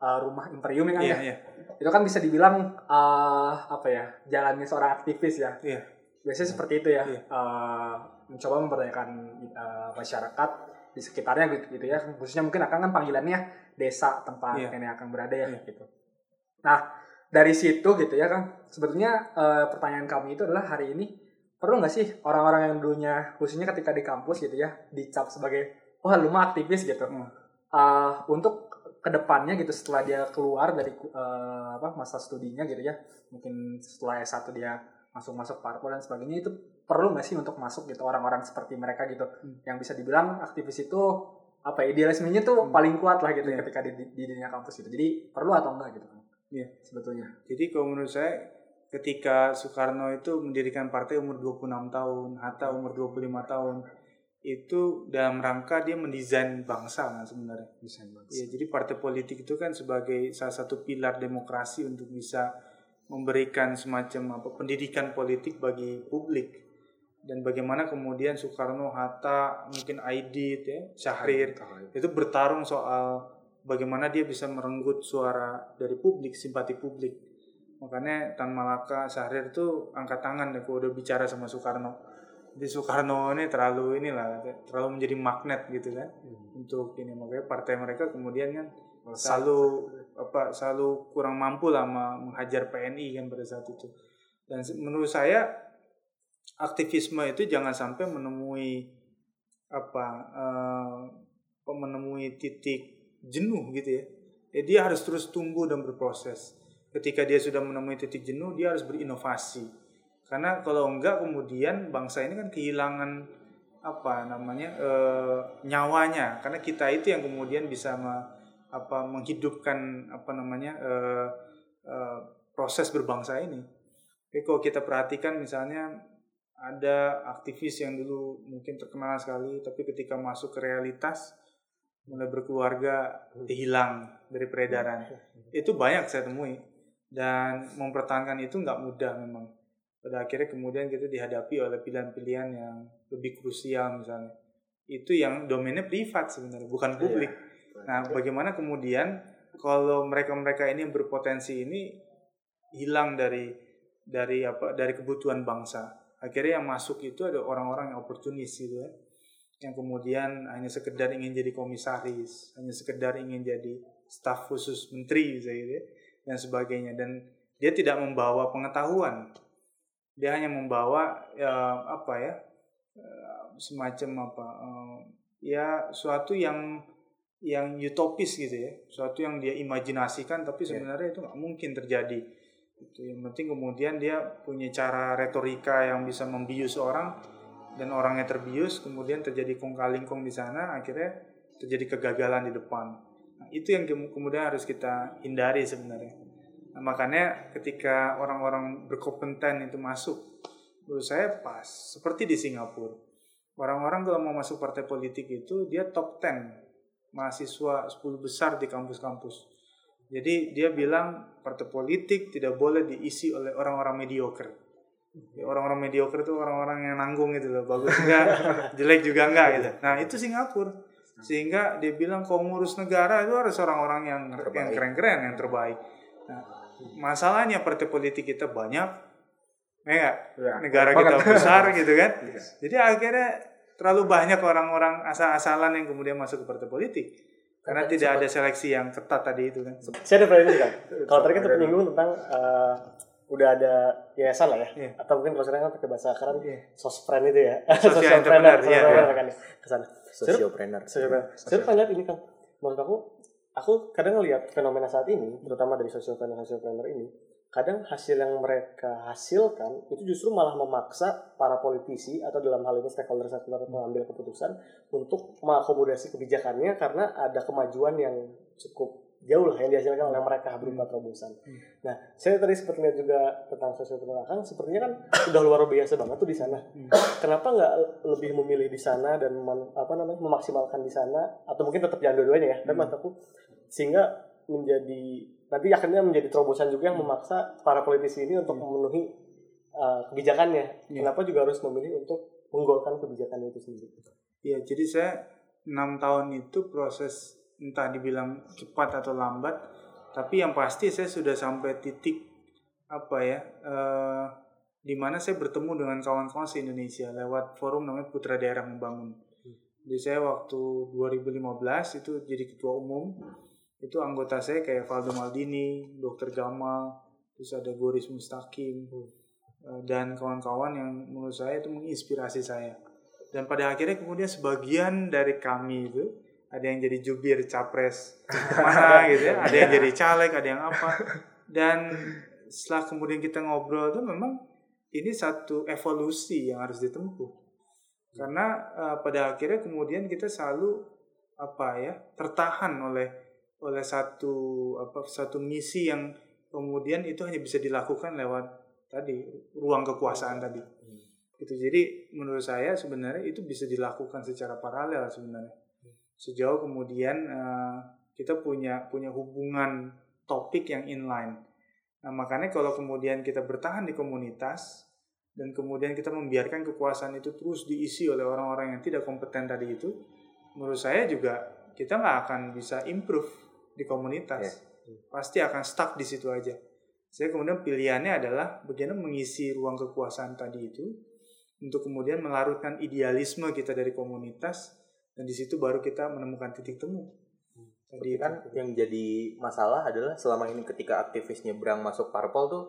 uh, Rumah Imperium ya kan iya ya. iya Itu kan bisa dibilang uh, apa ya jalannya seorang aktivis ya. iya Biasanya seperti itu ya. Iya. Uh, mencoba memberdayakan uh, masyarakat di sekitarnya gitu, gitu ya khususnya mungkin akan kan panggilannya desa tempat Iya. nenek akan berada ya Iya. gitu nah dari situ gitu ya kan sebetulnya eh, pertanyaan kami itu adalah hari ini perlu nggak sih orang-orang yang dulunya khususnya ketika di kampus gitu ya dicap sebagai wah lu mah aktivis gitu Hmm. Eh, untuk ke depannya gitu setelah dia keluar dari eh, apa masa studinya gitu ya mungkin setelah S1 dia masuk-masuk parpol dan sebagainya itu perlu nggak sih untuk masuk gitu orang-orang seperti mereka gitu Hmm. yang bisa dibilang aktivis itu apa ya, idealismenya tuh Hmm. paling kuat lah gitu Iya. ketika di, di, dunia kampus gitu jadi perlu atau enggak gitu Iya. sebetulnya Jadi kalau menurut saya ketika Soekarno itu mendirikan partai umur 26 tahun, Hatta umur 25 tahun, itu dalam rangka dia mendesain bangsa kan sebenarnya. bisa Ya, jadi partai politik itu kan sebagai salah satu pilar demokrasi untuk bisa memberikan semacam apa pendidikan politik bagi publik dan bagaimana kemudian Soekarno, Hatta, mungkin Aidit, ya, Syahrir itu bertarung soal bagaimana dia bisa merenggut suara dari publik, simpati publik. Makanya Tan Malaka, Syahrir itu angkat tangan deh kalau udah bicara sama Soekarno. Jadi Soekarno ini terlalu inilah, terlalu menjadi magnet gitu kan untuk ini makanya partai mereka kemudian kan selalu apa selalu kurang mampu lah menghajar PNI kan pada saat itu. Dan menurut saya aktivisme itu jangan sampai menemui apa apa, menemui titik jenuh gitu ya. Ya, dia harus terus tumbuh dan berproses. Ketika dia sudah menemui titik jenuh, dia harus berinovasi. Karena kalau enggak kemudian bangsa ini kan kehilangan apa namanya eh, nyawanya. Karena kita itu yang kemudian bisa me- apa menghidupkan apa namanya eh, eh, proses berbangsa ini. Jadi kalau kita perhatikan misalnya ada aktivis yang dulu mungkin terkenal sekali, tapi ketika masuk ke realitas mulai berkeluarga hilang dari peredaran. Itu banyak saya temui dan mempertahankan itu nggak mudah memang. Pada akhirnya kemudian kita dihadapi oleh pilihan-pilihan yang lebih krusial misalnya. Itu yang domainnya privat sebenarnya, bukan publik. Nah, bagaimana kemudian kalau mereka-mereka ini yang berpotensi ini hilang dari dari apa dari kebutuhan bangsa. Akhirnya yang masuk itu ada orang-orang yang oportunis gitu ya. Yang kemudian hanya sekedar ingin jadi komisaris, hanya sekedar ingin jadi staf khusus menteri gitu ya, dan sebagainya dan dia tidak membawa pengetahuan. Dia hanya membawa ya, apa ya? eh, semacam apa? eh, ya suatu yang yang utopis gitu ya, suatu yang dia imajinasikan tapi sebenarnya itu nggak mungkin terjadi. Itu yang penting kemudian dia punya cara retorika yang bisa membius orang dan orangnya terbius, kemudian terjadi kong kali kong di sana, akhirnya terjadi kegagalan di depan. Nah, itu yang kem- kemudian harus kita hindari sebenarnya. Nah, makanya ketika orang-orang berkompeten itu masuk, menurut saya pas. Seperti di Singapura, orang-orang kalau mau masuk partai politik itu dia top 10 mahasiswa 10 besar di kampus-kampus. Jadi dia bilang partai politik tidak boleh diisi oleh orang-orang mediocre. Ya, orang-orang mediocre itu orang-orang yang nanggung gitu loh, bagus enggak, (laughs) jelek juga enggak gitu. Nah itu Singapura. Sehingga dia bilang kalau ngurus negara itu harus orang-orang yang yang keren-keren, yang terbaik. Nah, masalahnya partai politik kita banyak, ya? Ya, negara banget. kita besar gitu kan. Jadi akhirnya terlalu banyak orang-orang asal-asalan yang kemudian masuk ke partai politik. Karena tidak ada seleksi yang ketat tadi itu kan. Saya ada pertanyaan juga. Kalau tadi kita penyinggung tentang eh, udah ada yayasan lah ya, Iya. atau mungkin kalau sekarang kan pakai bahasa keren, Iya. sospren itu ya, Social (laughs) entrepreneur, iya, iya. kan ya, ke sana. Sosiopreneur. Saya lihat ini kan, menurut aku, aku kadang ngelihat fenomena saat ini, terutama dari sosiopreneur sosiopreneur ini, kadang hasil yang mereka hasilkan itu justru malah memaksa para politisi atau dalam hal ini stakeholder stakeholder mengambil keputusan untuk mengakomodasi kebijakannya karena ada kemajuan yang cukup jauh lah yang dihasilkan oleh mereka berupa terobosan. Nah, saya tadi sempat lihat juga tentang sosiopreneur Akang, sepertinya kan (coughs) udah luar biasa banget tuh di sana. Kenapa nggak lebih memilih di sana dan men- apa namanya memaksimalkan di sana atau mungkin tetap jangan dua-duanya ya? Dan menurut aku sehingga menjadi nanti akhirnya menjadi terobosan juga yang memaksa para politisi ini untuk memenuhi uh, kebijakannya. Kenapa juga harus memilih untuk menggolkan kebijakan itu sendiri? Iya, jadi saya enam tahun itu proses entah dibilang cepat atau lambat, tapi yang pasti saya sudah sampai titik apa ya, eh, di mana saya bertemu dengan kawan-kawan se Indonesia lewat forum namanya Putra Daerah Membangun. Jadi saya waktu 2015 itu jadi ketua umum, itu anggota saya kayak Valdo Maldini, Dr. Gamal, terus ada Boris Mustaqim, eh, dan kawan-kawan yang menurut saya itu menginspirasi saya. Dan pada akhirnya kemudian sebagian dari kami itu ada yang jadi jubir capres (laughs) mana gitu ya, ada yang jadi caleg, ada yang apa. Dan setelah kemudian kita ngobrol itu memang ini satu evolusi yang harus ditempuh. Karena eh, pada akhirnya kemudian kita selalu apa ya tertahan oleh oleh satu apa satu misi yang kemudian itu hanya bisa dilakukan lewat tadi ruang kekuasaan tadi. Gitu. Jadi menurut saya sebenarnya itu bisa dilakukan secara paralel sebenarnya. Sejauh kemudian eh, kita punya punya hubungan topik yang inline. Nah, makanya kalau kemudian kita bertahan di komunitas dan kemudian kita membiarkan kekuasaan itu terus diisi oleh orang-orang yang tidak kompeten tadi itu, menurut saya juga kita nggak akan bisa improve di komunitas. Pasti akan stuck di situ aja. Saya kemudian pilihannya adalah bagaimana mengisi ruang kekuasaan tadi itu untuk kemudian melarutkan idealisme kita dari komunitas dan di situ baru kita menemukan titik temu. Tapi kan yang jadi masalah adalah selama ini ketika aktivis nyebrang masuk parpol tuh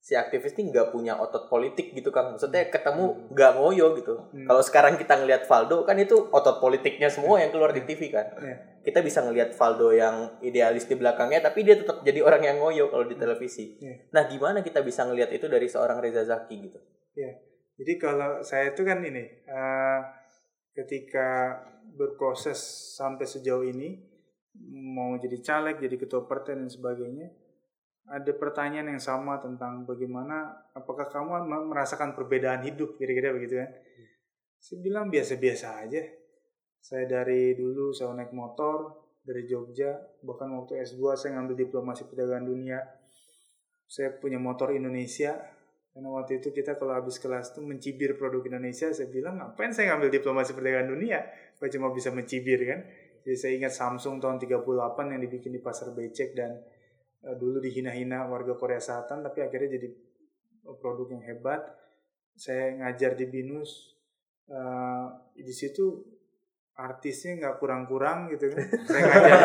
si aktivis ini nggak punya otot politik gitu kan maksudnya ketemu nggak ngoyo gitu. Kalau sekarang kita ngelihat Valdo kan itu otot politiknya semua yang keluar di TV kan. Iya. kita bisa ngelihat Valdo yang idealis di belakangnya tapi dia tetap jadi orang yang ngoyo kalau di televisi. Iya. nah gimana kita bisa ngelihat itu dari seorang Reza Zaki gitu? Ya, jadi kalau saya itu kan ini, eh, ketika berproses sampai sejauh ini, mau jadi caleg, jadi ketua partai dan sebagainya, ada pertanyaan yang sama tentang bagaimana, apakah kamu me- merasakan perbedaan hidup, kira-kira begitu kan? Saya bilang biasa-biasa aja. Saya dari dulu saya naik motor dari Jogja, bahkan waktu S2 saya ngambil diplomasi perdagangan dunia. Saya punya motor Indonesia, karena waktu itu kita kalau habis kelas tuh mencibir produk Indonesia, saya bilang ngapain saya ngambil diplomasi perdagangan dunia? Kok cuma bisa mencibir kan? Jadi saya ingat Samsung tahun 38 yang dibikin di pasar becek dan eh, dulu dihina-hina warga Korea Selatan, tapi akhirnya jadi produk yang hebat. Saya ngajar di Binus, eh, di situ artisnya nggak kurang-kurang gitu kan. Saya ngajar,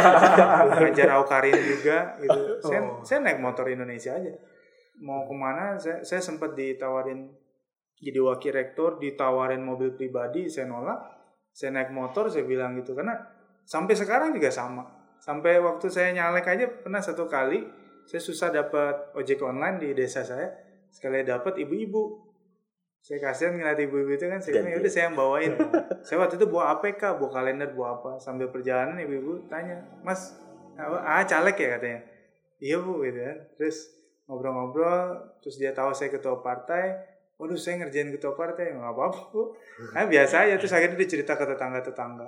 (laughs) ngajar Aukarin juga gitu. Saya, saya naik motor Indonesia aja mau ke mana saya, saya sempat ditawarin jadi wakil rektor ditawarin mobil pribadi saya nolak saya naik motor saya bilang gitu karena sampai sekarang juga sama sampai waktu saya nyalek aja pernah satu kali saya susah dapat ojek online di desa saya. Sekali dapat ibu-ibu. Saya kasihan ngeliat ibu-ibu itu kan saya Ganti. yaudah saya yang bawain. (laughs) Saya waktu itu bawa APK bawa kalender bawa apa. Sambil perjalanan ibu-ibu tanya mas apa ah caleg ya? katanya. Iya bu gitu kan. Terus ngobrol-ngobrol terus dia tahu saya ketua partai. Waduh saya ngerjain ketua partai nggak apa-apa bu. Nah, biasa aja terus akhirnya dia cerita ke tetangga-tetangga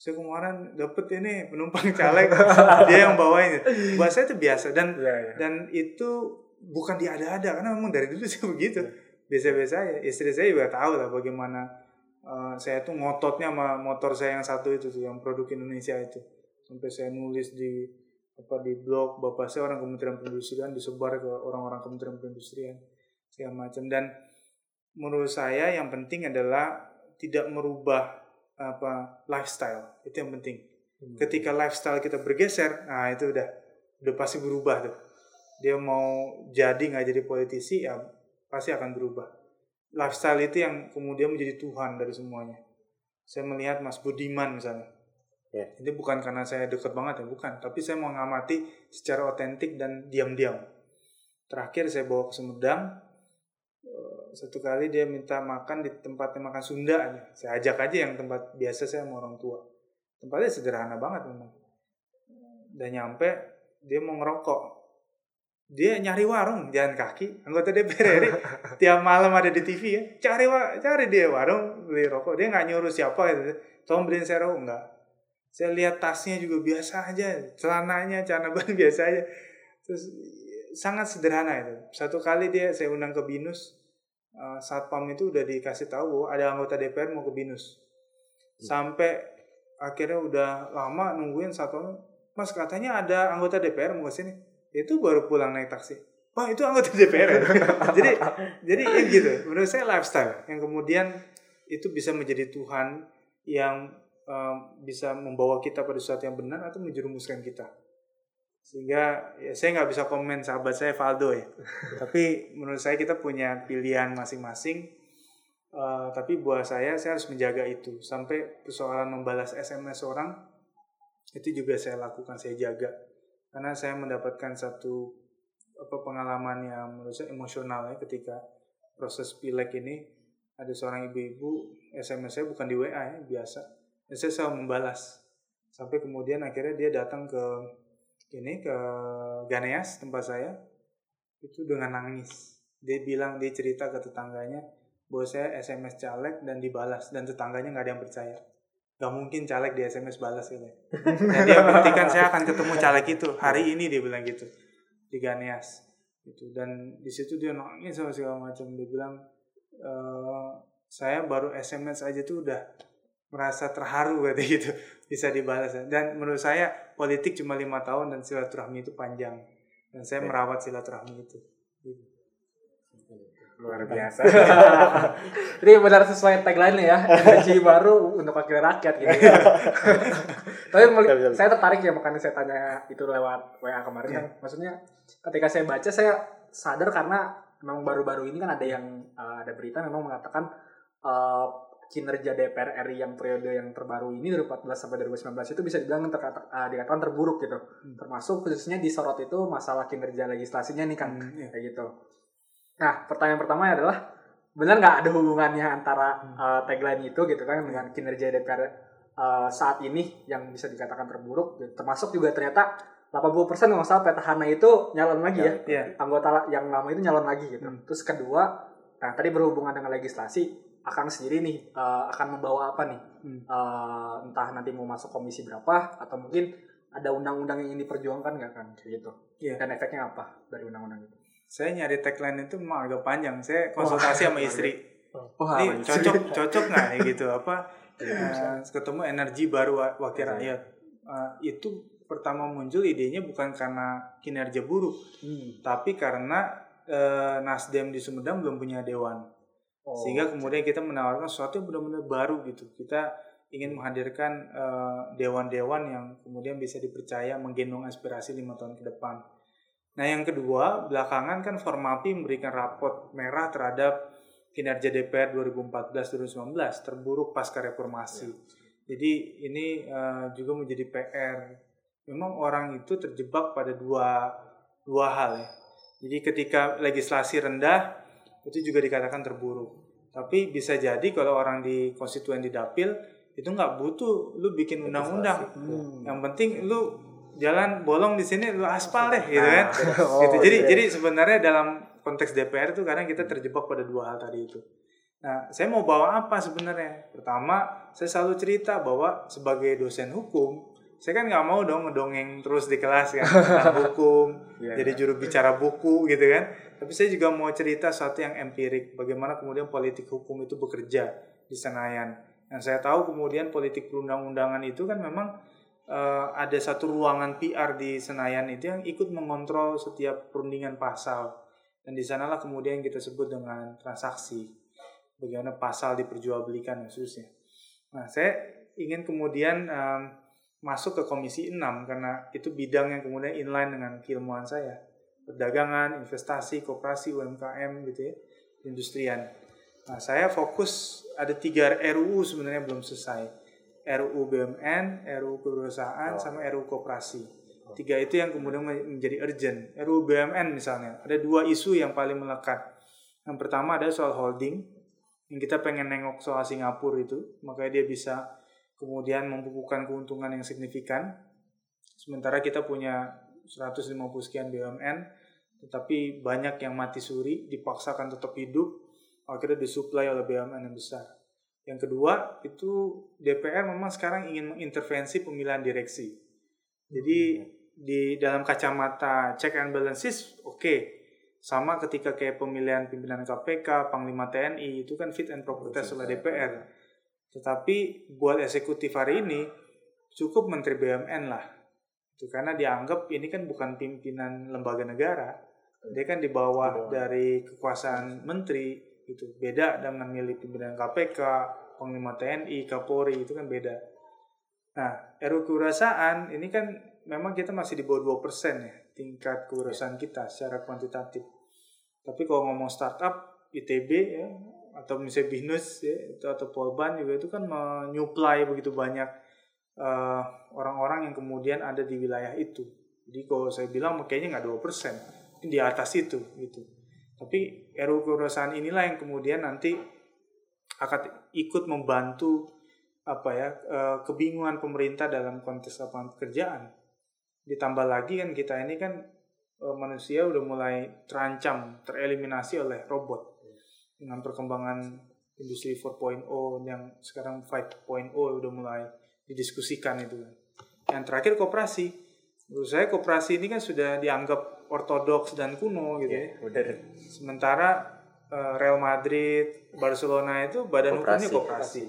saya kemarin dapet ini penumpang (laughs) caleg. (laughs) Dia yang bawain buat saya itu biasa. Dan Iya, iya. dan itu bukan diada-ada karena memang dari dulu (laughs) saya begitu. Biasa-biasa aja. Istri saya juga tahu lah bagaimana eh, saya tuh ngototnya sama motor saya yang satu itu tuh yang produk Indonesia itu. Sampai saya nulis di apa di blog bapak saya orang Kementerian Perindustrian disebar ke orang-orang Kementerian Perindustrian segala macam. Dan menurut saya yang penting adalah tidak merubah apa lifestyle. Itu yang penting. Ketika lifestyle kita bergeser nah itu udah udah pasti berubah tuh. Dia mau jadi nggak jadi politisi ya pasti akan berubah. Lifestyle itu yang kemudian menjadi Tuhan dari semuanya. Saya melihat Mas Budiman misalnya. Ya. ini bukan karena saya deket banget ya bukan. Tapi saya mau ngamati secara otentik dan diam-diam. Terakhir saya bawa ke Sumedang satu kali dia minta makan di tempatnya makan Sunda aja. Saya ajak aja yang tempat biasa saya sama orang tua. Tempatnya sederhana banget memang. Udah nyampe dia mau ngerokok. Dia nyari warung jalan kaki anggota DPR RI (laughs) tiap malam ada di TV ya. Cari cari dia warung beli rokok. Dia nggak nyuruh siapa gitu. Tolong beliin saya rokok. Enggak saya lihat tasnya juga biasa aja. Celananya celana ban (laughs) biasa aja. Terus sangat sederhana itu. Satu kali dia saya undang ke binus eh, satpam itu udah dikasih tahu ada anggota DPR mau ke binus. Sampai akhirnya udah lama nungguin satpam mas katanya ada anggota DPR mau ke sini. Itu baru pulang naik taksi. Wah itu anggota DPR ya? (laughs) jadi jadi ya gitu. Menurut saya lifestyle yang kemudian itu bisa menjadi Tuhan yang eh, bisa membawa kita pada sesuatu yang benar atau menjerumuskan kita sehingga ya saya nggak bisa komen sahabat saya Valdo ya. (laughs) Tapi menurut saya kita punya pilihan masing-masing. Eh, tapi buat saya saya harus menjaga itu. Sampai persoalan membalas SMS orang itu juga saya lakukan saya jaga. Karena saya mendapatkan satu apa pengalaman yang menurut saya emosional ya ketika proses pilek ini. Ada seorang ibu-ibu SMS saya bukan di WA ya biasa. Dan saya selalu membalas. Sampai kemudian akhirnya dia datang ke ini ke Ganeas tempat saya itu dengan nangis. Dia bilang dia cerita ke tetangganya bahwa saya SMS caleg dan dibalas dan tetangganya nggak ada yang percaya. Nggak mungkin caleg di SMS balas gitu (laughs) dan dia buktikan saya akan ketemu caleg itu. Hari ini dia bilang gitu di Ganeas. Gitu. Dan di situ dia nangis sama segala macam. Dia bilang e, saya baru SMS aja tuh udah merasa terharu gitu bisa dibalas dan menurut saya politik cuma lima tahun dan silaturahmi itu panjang. Dan saya merawat silaturahmi itu. Gitu. luar biasa. (laughs) Ini benar sesuai tagline ya. Energi baru untuk wakil rakyat gitu ya. (laughs) tapi saya tertarik ya makanya saya tanya itu lewat WA kemarin kan. Maksudnya ketika saya baca saya sadar karena memang baru-baru ini kan ada yang eh, ada berita memang mengatakan eh, kinerja DPR RI yang periode yang terbaru ini 2014 sampai 2019 itu bisa dibilang terkata, eh, dikatakan terburuk gitu termasuk khususnya disorot itu masalah kinerja legislasinya nih kan Hmm, iya. kayak gitu Nah, pertanyaan pertama adalah benar nggak ada hubungannya antara uh, tagline itu gitu kan dengan kinerja DPR uh, saat ini yang bisa dikatakan terburuk, gitu. termasuk juga ternyata 80% nggak salah petahana itu nyalon lagi ya, Iya. anggota la- yang lama itu nyalon lagi gitu. Hmm. Terus kedua, nah tadi berhubungan dengan legislasi, akan sendiri nih uh, akan membawa apa nih? Hmm. Uh, entah nanti mau masuk komisi berapa atau mungkin ada undang-undang yang ingin diperjuangkan nggak kan kayak gitu? Iya. Dan efeknya apa dari undang-undang itu? saya nyari tagline itu memang agak panjang saya konsultasi sama istri Wah, ini cocok (laughs) cocok nggak nih gitu apa (laughs) eh, ketemu energi baru wa- wakil rakyat Eh, itu pertama muncul idenya bukan karena kinerja buruk Hmm. tapi karena eh, Nasdem di Sumedang belum punya dewan Oh, sehingga kemudian kita menawarkan sesuatu yang benar-benar baru gitu. Kita ingin menghadirkan eh, dewan-dewan yang kemudian bisa dipercaya menggendong aspirasi lima tahun ke depan. Nah yang kedua belakangan kan Formapi memberikan raport merah terhadap kinerja DPR 2014-2019 terburuk pasca reformasi. Jadi ini eh, juga menjadi PR memang orang itu terjebak pada dua dua hal ya. Jadi ketika legislasi rendah itu juga dikatakan terburuk. Tapi bisa jadi kalau orang di konstituen di dapil itu nggak butuh lu bikin undang-undang. Hmm. Yang penting lu jalan bolong di sini lu aspal deh gitu kan. (laughs) Oh, gitu. Jadi iya. jadi sebenarnya dalam konteks DPR itu kadang kita terjebak pada dua hal tadi itu. Nah, saya mau bawa apa sebenarnya? Pertama, saya selalu cerita bahwa sebagai dosen hukum, saya kan nggak mau dong ngedongeng terus di kelas kan (laughs) tentang hukum, Iya, jadi juru bicara buku gitu kan. Tapi saya juga mau cerita sesuatu yang empirik, bagaimana kemudian politik hukum itu bekerja di Senayan. Yang saya tahu kemudian politik perundang-undangan itu kan memang eh, ada satu ruangan PR di Senayan itu yang ikut mengontrol setiap perundingan pasal. Dan di sanalah kemudian kita sebut dengan transaksi. Bagaimana pasal diperjualbelikan khususnya. Nah, saya ingin kemudian em, masuk ke Komisi 6 karena itu bidang yang kemudian inline dengan keilmuan saya. Perdagangan, investasi, koperasi, UMKM gitu ya, industrian. Nah, saya fokus ada tiga RUU sebenarnya belum selesai. RUU BUMN, RUU kewirausahaan, sama RUU koperasi. Tiga itu yang kemudian menjadi urgent. RUU BUMN misalnya, ada dua isu yang paling melekat. Yang pertama adalah soal holding, yang kita pengen nengok soal Singapura itu, makanya dia bisa kemudian membukukan keuntungan yang signifikan. Sementara kita punya 150 sekian BUMN, tetapi banyak yang mati suri, dipaksakan tetap hidup, akhirnya disuplai oleh BUMN yang besar. Yang kedua, itu DPR memang sekarang ingin mengintervensi pemilihan direksi. Jadi di dalam kacamata check and balances, oke. Sama ketika kayak pemilihan pimpinan KPK, Panglima TNI, itu kan fit and proper test oleh DPR. Tetapi buat eksekutif hari ini, cukup Menteri BUMN lah. Itu karena dianggap ini kan bukan pimpinan lembaga negara. Dia kan di bawah dari kekuasaan menteri itu beda dengan milih pimpinan KPK, Panglima TNI, Kapolri itu kan beda. Nah, RU kewirausahaan ini kan memang kita masih di bawah 2% ya tingkat kewirausahaan kita secara kuantitatif. Tapi kalau ngomong startup, ITB ya atau misalnya bisnis ya itu atau Polban juga itu kan menyuplai begitu banyak eh, orang-orang yang kemudian ada di wilayah itu. Jadi kalau saya bilang kayaknya nggak 2%, mungkin di atas itu gitu. Tapi RU kewirausahaan inilah yang kemudian nanti akan ikut membantu apa ya eh, kebingungan pemerintah dalam konteks lapangan pekerjaan. Ditambah lagi kan kita ini kan eh, manusia udah mulai terancam tereliminasi oleh robot dengan perkembangan industri 4.0 yang sekarang 5.0 udah mulai didiskusikan itu kan. Yang terakhir koperasi. Menurut saya koperasi ini kan sudah dianggap ortodoks dan kuno gitu ya. Bener. Sementara eh, Real Madrid, Barcelona itu badan Koperasi. hukumnya koperasi.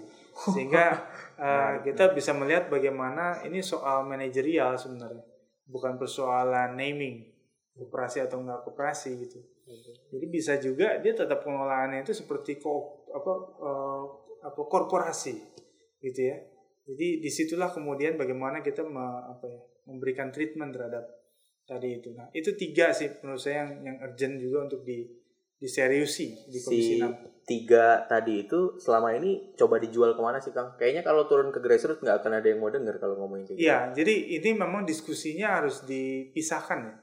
Sehingga (laughs) eh, kita bisa melihat bagaimana ini soal manajerial sebenarnya, bukan persoalan naming koperasi atau enggak koperasi gitu. Jadi bisa juga dia tetap pengelolaannya itu seperti ko apa eh, apa korporasi gitu ya. Jadi di situlah kemudian bagaimana kita me- apa ya, memberikan treatment terhadap tadi itu. Nah itu tiga sih menurut saya yang yang urgent juga untuk di diseriusi di komisi Si 6. tiga tadi itu selama ini coba dijual ke mana sih Kang? Kayaknya kalau turun ke grassroots nggak akan ada yang mau denger kalau ngomongin kayak gitu. Iya, jadi ini memang diskusinya harus dipisahkan ya.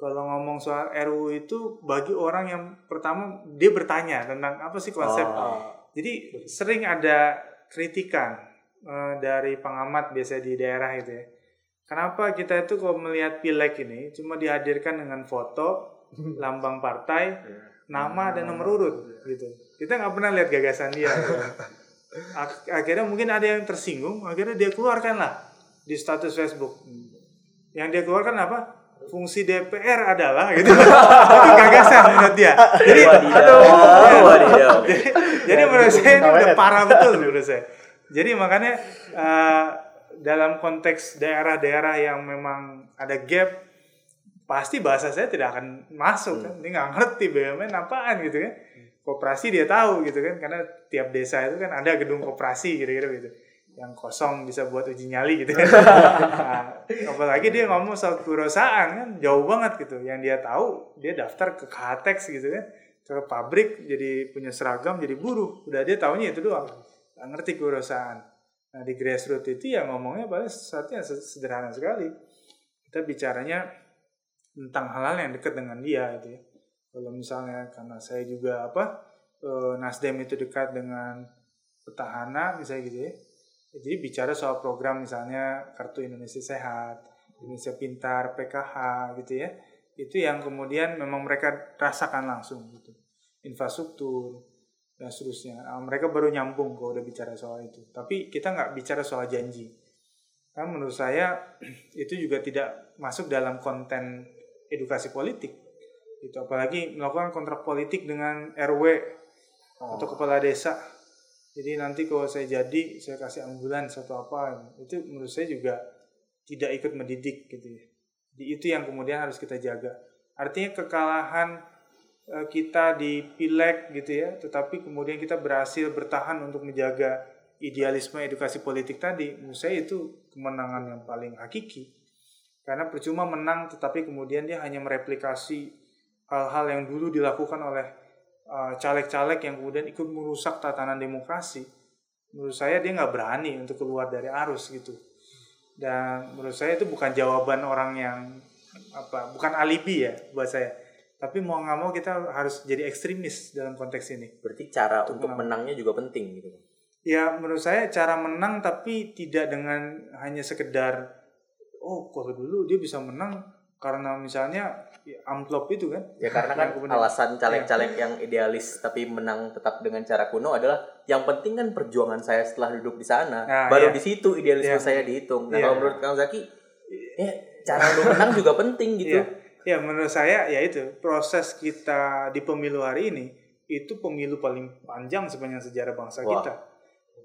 Kalau ngomong soal RUU itu bagi orang yang pertama dia bertanya tentang apa sih konsep. Oh. Jadi sering ada kritikan eh, dari pengamat biasa di daerah itu ya. Kenapa kita itu kalau melihat pileg ini cuma dihadirkan dengan foto, (laughs) lambang partai, nama dan nomor urut gitu. Kita nggak pernah lihat gagasan dia. (laughs) Ak- akhirnya mungkin ada yang tersinggung, akhirnya dia keluarkan lah di status Facebook. Yang dia keluarkan apa? Fungsi DPR adalah gitu. (laughs) Itu gagasan menurut dia. Jadi wadidaw. (laughs) jadi, jadi menurut saya ini udah parah betul menurut saya. Jadi makanya eh, dalam konteks daerah-daerah yang memang ada gap, pasti bahasa saya tidak akan masuk kan. Dia nggak ngerti BUMN apaan gitu kan. Koperasi dia tahu gitu kan, karena tiap desa itu kan ada gedung koperasi kira-kira gitu. Yang kosong bisa buat uji nyali gitu kan. (laughs) Nah, apalagi dia ngomong soal kewirausahaan kan jauh banget gitu. Yang dia tahu dia daftar ke Katex gitu kan ke pabrik jadi punya seragam jadi buruh udah dia taunya itu doang nggak ngerti kewirausahaan nah di grassroots itu ya ngomongnya paling sesuatu yang se- sederhana sekali kita bicaranya tentang hal-hal yang dekat dengan dia gitu ya. Kalau misalnya karena saya juga apa eh, Nasdem itu dekat dengan petahana misalnya gitu ya. Jadi bicara soal program misalnya kartu Indonesia Sehat Indonesia Pintar PKH gitu ya. Itu yang kemudian memang mereka rasakan langsung gitu. Infrastruktur dan seterusnya. Nah, mereka baru nyambung kalau udah bicara soal itu. Tapi kita nggak bicara soal janji. Kan menurut saya (clears throat) itu juga tidak masuk dalam konten edukasi politik. Itu apalagi melakukan kontrak politik dengan RW atau kepala desa. Jadi nanti kalau saya jadi saya kasih ambulans atau apa itu menurut saya juga tidak ikut mendidik gitu ya. Jadi itu yang kemudian harus kita jaga. Artinya kekalahan eh, kita di pileg gitu ya tetapi kemudian kita berhasil bertahan untuk menjaga idealisme edukasi politik tadi menurut saya itu kemenangan yang paling hakiki karena percuma menang tetapi kemudian dia hanya mereplikasi hal-hal yang dulu dilakukan oleh uh, caleg-caleg yang kemudian ikut merusak tatanan demokrasi menurut saya dia nggak berani untuk keluar dari arus gitu dan menurut saya itu bukan jawaban orang yang apa bukan alibi ya buat saya tapi mau nggak mau kita harus jadi ekstremis dalam konteks ini Berarti cara Untuk untuk menang. menangnya juga penting gitu. ya menurut saya cara menang tapi tidak dengan hanya sekedar oh kalau dulu dia bisa menang karena misalnya ya, amplop itu kan Ya karena kan alasan caleg-caleg yang idealis tapi menang tetap dengan cara kuno adalah yang penting kan perjuangan saya setelah duduk di sana. Nah, Baru iya. di situ idealisme Iya. saya dihitung. Nah, Iya. kalau menurut Kang Zaki ya cara untuk menang juga penting gitu. Iya. Ya menurut saya ya itu proses kita di pemilu hari ini itu pemilu paling panjang sepanjang sejarah bangsa Wah. kita.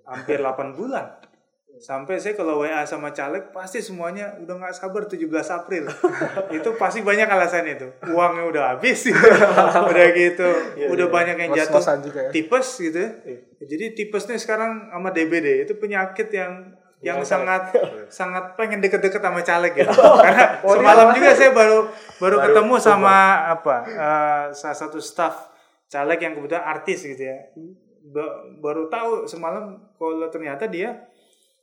Hampir 8 bulan. (laughs) Sampai saya kalau WA sama caleg pasti semuanya udah nggak sabar 17 April. (laughs) itu pasti banyak alasan itu. Uangnya udah habis gitu. (laughs) udah gitu. udah banyak yang jatuh juga ya. tipes gitu ya. Jadi tipesnya sekarang sama DBD itu penyakit yang yang Yang sangat sangat pengen deket-deket sama caleg gitu. (laughs) Karena semalam juga saya baru baru ketemu sama apa eh, salah satu staff caleg yang kebetulan artis gitu ya. Ba- baru tahu semalam kalau ternyata dia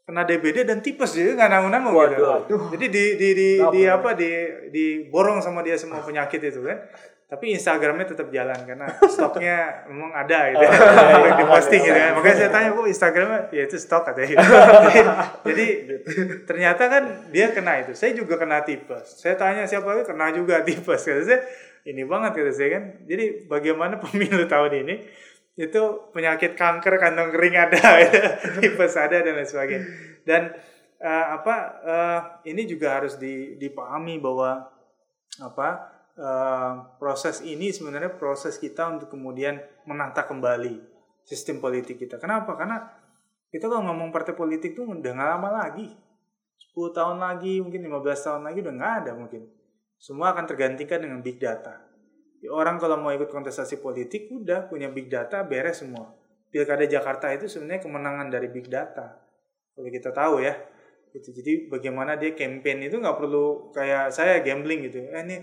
kena DBD dan tipes dia nggak nanggung-nanggung gitu. Waduh. Jadi di di di, di apa di diborong sama dia semua penyakit itu kan. Tapi Instagramnya tetap jalan karena stoknya memang ada gitu (laughs) ya. yang diposting gitu kan. Makanya saya tanya kok Instagramnya ya itu stok katanya. jadi, (laughs) jadi ternyata kan dia kena itu. Saya juga kena tipes. Saya tanya siapa lagi kena juga tipes. Kata saya ini banget kata saya kan. Jadi bagaimana (laughs) pemilu tahun ini itu penyakit kanker kantong kering ada, gitu. (laughs) tipes ada dan lain sebagainya. Dan eh, apa eh, ini juga harus di- dipahami bahwa apa eh, proses ini sebenarnya proses kita untuk kemudian menata kembali sistem politik kita. Kenapa? Karena kita kalau ngomong partai politik tuh udah nggak lama lagi. 10 tahun lagi, mungkin 15 tahun lagi udah nggak ada mungkin. Semua akan tergantikan dengan big data. Ya, orang kalau mau ikut kontestasi politik udah punya big data beres semua. Pilkada Jakarta itu sebenarnya kemenangan dari big data. Kalau kita tahu ya, gitu. Jadi bagaimana dia campaign itu nggak perlu kayak saya gambling gitu. Eh ini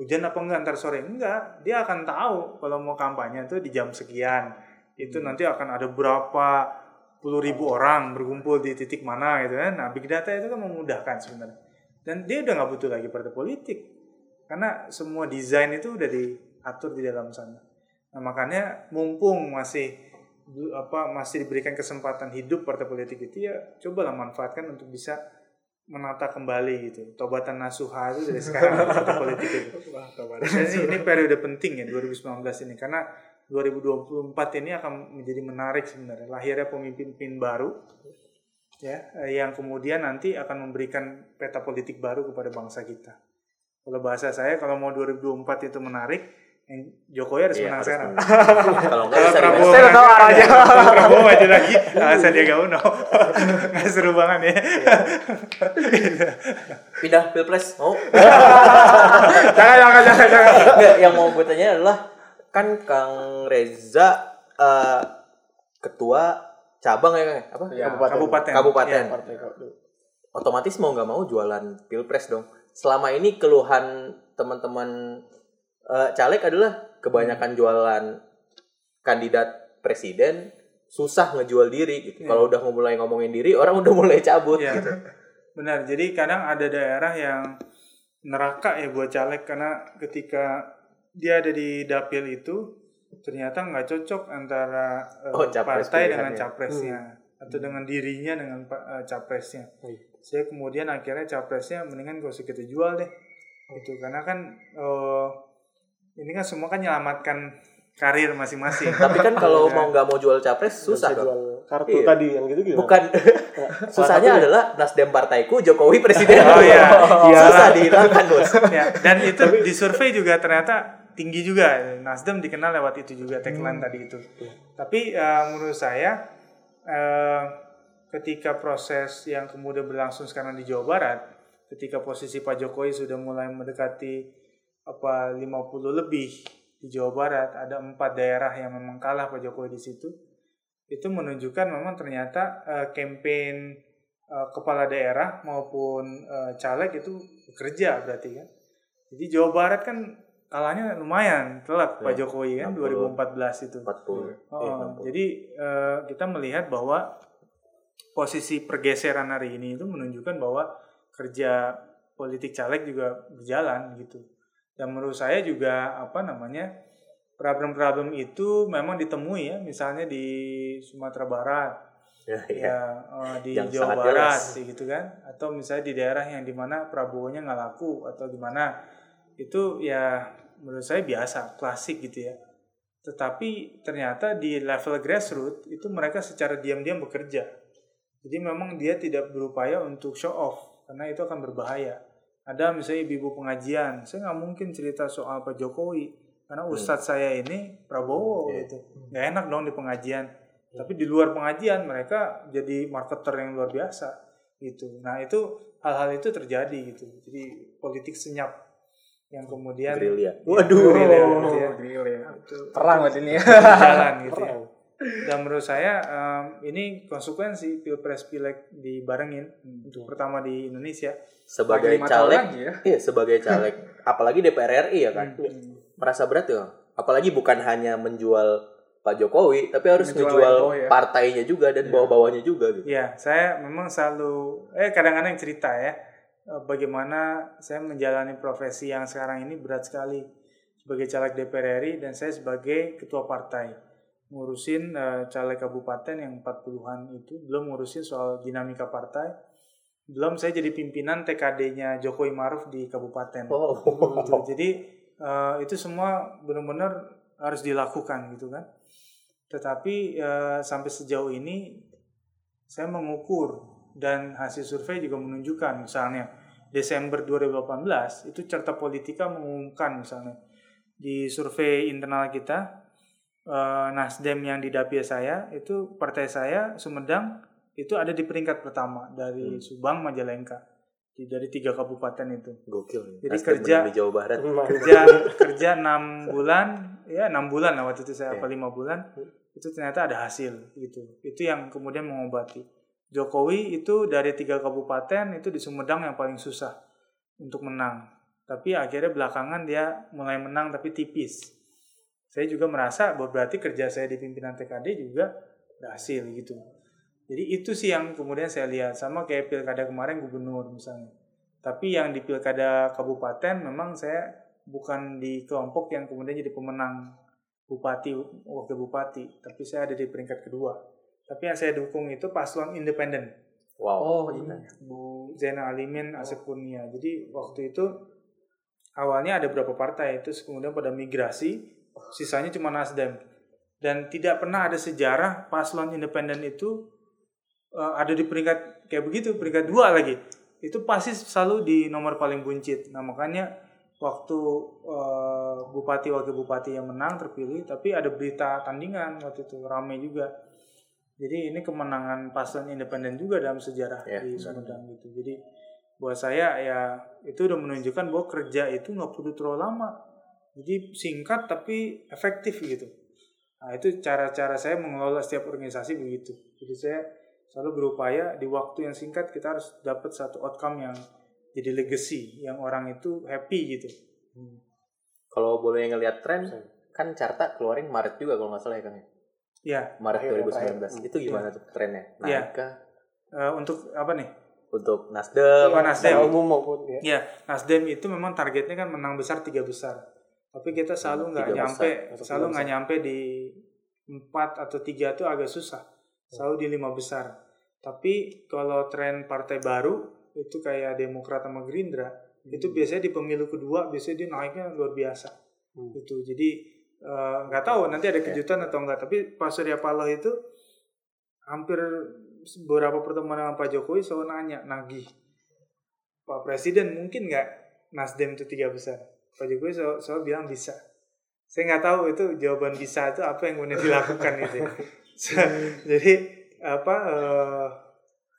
hujan apa enggak ntar sore enggak. Dia akan tahu kalau mau kampanye itu di jam sekian. Itu nanti akan ada berapa puluh ribu orang berkumpul di titik mana gitu kan. Nah big data itu kan memudahkan sebenarnya. Dan dia udah nggak butuh lagi partai politik karena semua desain itu udah diatur di dalam sana. Nah, makanya mumpung masih apa masih diberikan kesempatan hidup partai politik itu ya cobalah manfaatkan untuk bisa menata kembali gitu. Tobatan nasuha itu dari sekarang partai politik itu. (laughs) Dan ini periode penting ya 2019 ini karena 2024 ini akan menjadi menarik sebenarnya lahirnya pemimpin-pemimpin baru ya eh, yang kemudian nanti akan memberikan peta politik baru kepada bangsa kita. Kalau bahasa saya kalau mau 2024 itu menarik yang Jokowi harus Iya, menang harus sekarang. menang. Kalau enggak (laughs) Kalau bisa Prabowo dimenang. Saya udah tahu kalau Prabowo maju lagi, (laughs) ah, Sandiaga Uno. (laughs) Nggak seru banget ya. Pindah pilpres mau? jangan jangan jangan jangan. Enggak, yang mau gue tanya adalah kan Kang Reza eh, ketua cabang ya Kang? apa? Iya, Kabupaten. Kabupaten. Iya. Partai kok- Otomatis mau nggak mau jualan pilpres dong. Selama ini keluhan teman-teman eh, caleg adalah kebanyakan jualan kandidat presiden susah ngejual diri gitu. Iya. Kalau udah mulai ngomongin diri, orang udah mulai cabut Iya. gitu. Benar. Jadi kadang ada daerah yang neraka ya buat caleg karena ketika dia ada di dapil itu ternyata nggak cocok antara eh, Oh, partai dengan capresnya atau dengan dirinya dengan eh, capresnya. Saya kemudian akhirnya capresnya mendingan gak usah kita jual deh. Itu karena kan eh, ini kan semua kan menyelamatkan karir masing-masing. (laughs) Tapi kan kalau Iya. mau nggak mau jual capres susah dong. jual kartu Iya. tadi yang gitu gitu Bukan (laughs) susahnya adalah Nasdem partaiku Jokowi presiden. Oh, iya. (laughs) Iya. Susah dihilangkan, Bos. ya, dan itu di survei juga ternyata tinggi juga. Nasdem dikenal lewat itu juga tagline tadi itu. Tapi eh, menurut saya eh, ketika proses yang kemudian berlangsung sekarang di Jawa Barat, ketika posisi Pak Jokowi sudah mulai mendekati apa 50 lebih di Jawa Barat, ada empat daerah yang memang kalah Pak Jokowi di situ. Itu menunjukkan memang ternyata eh, campaign eh, kepala daerah maupun eh, caleg itu bekerja berarti kan. Jadi Jawa Barat kan kalahnya lumayan telak Pak Ya, Jokowi kan 60. 2014 itu. 40. Eh, Oh, 60. jadi eh, kita melihat bahwa posisi pergeseran hari ini itu menunjukkan bahwa kerja politik caleg juga berjalan gitu. Dan menurut saya juga apa namanya problem-problem itu memang ditemui ya, misalnya di Sumatera Barat, Ya, iya. ya eh, di Yang Jawa Barat jelas. gitu kan, atau misalnya di daerah yang di mana Prabowo-nya nggak laku atau gimana, itu ya menurut saya biasa, klasik gitu ya. Tetapi ternyata di level grassroots itu mereka secara diam-diam bekerja. Jadi memang dia tidak berupaya untuk show off karena itu akan berbahaya. Ada misalnya ibu-ibu pengajian, saya nggak mungkin cerita soal Pak Jokowi karena ustadz saya ini Prabowo Iya. gitu. Nggak enak dong di pengajian. Tapi di luar pengajian mereka jadi marketer yang luar biasa gitu. Nah itu hal-hal itu terjadi gitu. Jadi politik senyap yang kemudian Gerilya. Waduh, Waduh. gitu ya. Perang berarti ini ya. (laughs) jalan gitu ya. Dan menurut saya em, ini konsekuensi pilpres pileg dibarengin untuk pertama di Indonesia. Sebagai caleg lagi ya. iya sebagai caleg. (laughs) Apalagi DPR RI ya kan? Hmm. merasa berat ya. Apalagi bukan hanya menjual Pak Jokowi tapi harus Menjual menjual ya. partainya juga dan bawah-bawahnya juga gitu. Ya, saya memang selalu eh kadang-kadang cerita ya eh, bagaimana saya menjalani profesi yang sekarang ini berat sekali sebagai caleg DPR RI dan saya sebagai ketua partai ngurusin eh, caleg kabupaten yang 40-an itu belum ngurusin soal dinamika partai belum saya jadi pimpinan TKD-nya Jokowi Maruf di kabupaten oh gitu. Jadi eh, itu semua benar-benar harus dilakukan gitu kan. Tetapi eh, sampai sejauh ini saya mengukur dan hasil survei juga menunjukkan misalnya Desember 2018 itu Carta Politika mengumumkan misalnya di survei internal kita eh, Nasdem yang di dapil saya itu partai saya Sumedang itu ada di peringkat pertama dari Subang Majalengka. Di dari tiga kabupaten itu. Gokil Jadi Nasdem kerja- di Jawa Barat. (laughs) kerja (laughs) kerja enam bulan ya enam bulan lah waktu itu saya apa Iya. lima bulan. Itu ternyata ada hasil gitu. Itu yang kemudian mengobati. Jokowi itu dari tiga kabupaten itu di Sumedang yang paling susah untuk menang. Tapi akhirnya belakangan dia mulai menang tapi tipis saya juga merasa bahwa berarti kerja saya di pimpinan TKD juga berhasil gitu. Jadi itu sih yang kemudian saya lihat. Sama kayak pilkada kemarin gubernur misalnya. Tapi yang di pilkada kabupaten memang saya bukan di kelompok yang kemudian jadi pemenang bupati wakil bupati. Tapi saya ada di peringkat kedua. Tapi yang saya dukung itu paslon independen. Wow. Oh, ini. Bu Zainal Alimin Asep Kurnia. Jadi waktu itu awalnya ada beberapa partai. Itu kemudian pada migrasi sisanya cuma Nasdem. Dan tidak pernah ada sejarah paslon independen itu eh, ada di peringkat kayak begitu peringkat dua lagi. Itu pasti selalu di nomor paling buncit. Nah makanya waktu eh, bupati wakil bupati yang menang terpilih tapi ada berita tandingan waktu itu rame juga. Jadi ini kemenangan paslon independen juga dalam sejarah Ya, di. Sumedang gitu. Jadi buat saya ya itu udah menunjukkan bahwa kerja itu nggak perlu terlalu lama jadi singkat tapi efektif gitu. Nah itu cara-cara saya mengelola setiap organisasi begitu. Jadi saya selalu berupaya di waktu yang singkat kita harus dapat satu outcome yang jadi legacy yang orang itu happy gitu. Kalau boleh ngelihat tren kan Carta keluarin Maret juga kalau nggak salah ya kan ya? Ya Maret Akhir, 2019 terakhir. itu gimana tuh trennya? Iya. kah eh, untuk apa nih? Untuk Nasdem. Oh, Nasdem. Umum maupun ya. Ya, Nasdem itu memang targetnya kan menang besar tiga besar. Tapi kita selalu nggak nyampe, besar. selalu nggak nyampe di empat atau tiga itu agak susah. Selalu di lima besar. Tapi kalau tren partai baru itu kayak Demokrat sama Gerindra, itu biasanya di pemilu kedua biasanya dia naiknya luar biasa. Hmm. Gitu. Jadi eh, nggak tahu nanti ada kejutan atau enggak. Tapi Pak Surya Paloh itu hampir beberapa pertemuan dengan Pak Jokowi selalu nanya, nagih. Pak Presiden mungkin nggak Nasdem itu tiga besar? Pak Jokowi selalu, selalu bilang bisa. Saya nggak tahu itu jawaban bisa itu apa yang kemudian dilakukan (laughs) gitu. ya. So, Jadi apa? eh,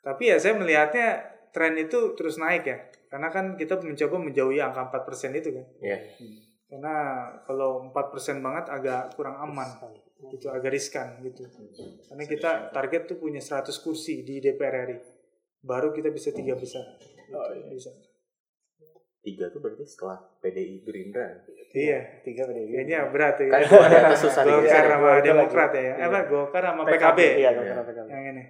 tapi ya saya melihatnya tren itu terus naik ya. Karena kan kita mencoba menjauhi angka 4% itu kan. Iya. Karena kalau 4% banget agak kurang aman gitu agak riskan gitu karena kita target tuh punya 100 kursi di DPR RI baru kita bisa tiga besar bisa tiga tuh berarti setelah PDI Gerindra. Iya Tiga pada kayaknya berat ya. Kan kemarin atas susah Golkar Iya, sama Demokrat ya. Iya. apa? Golkar sama PKB. PKB Iya, Iya. Golkar PKB. yang ini.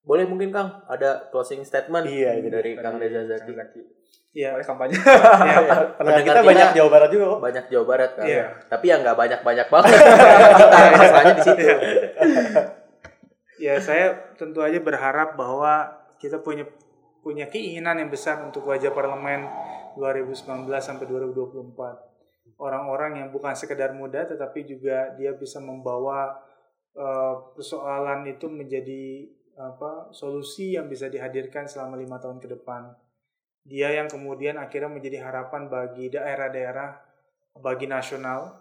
Boleh mungkin Kang ada closing statement Iya, dari Kang Reza Zaki. Ya Oleh kampanye. (laughs) ya Pendengar kita kita- banyak Jawa Barat juga kok. banyak Jawa Barat kan Iya. tapi ya nggak banyak banyak banget. (laughs) Kita masalahnya di situ. Ya saya tentu aja berharap bahwa kita punya punya keinginan yang besar untuk wajah parlemen 2019 sampai 2024 orang-orang yang bukan sekedar muda tetapi juga dia bisa membawa eh, persoalan itu menjadi apa solusi yang bisa dihadirkan selama lima tahun ke depan. Dia yang kemudian akhirnya menjadi harapan bagi daerah-daerah bagi nasional.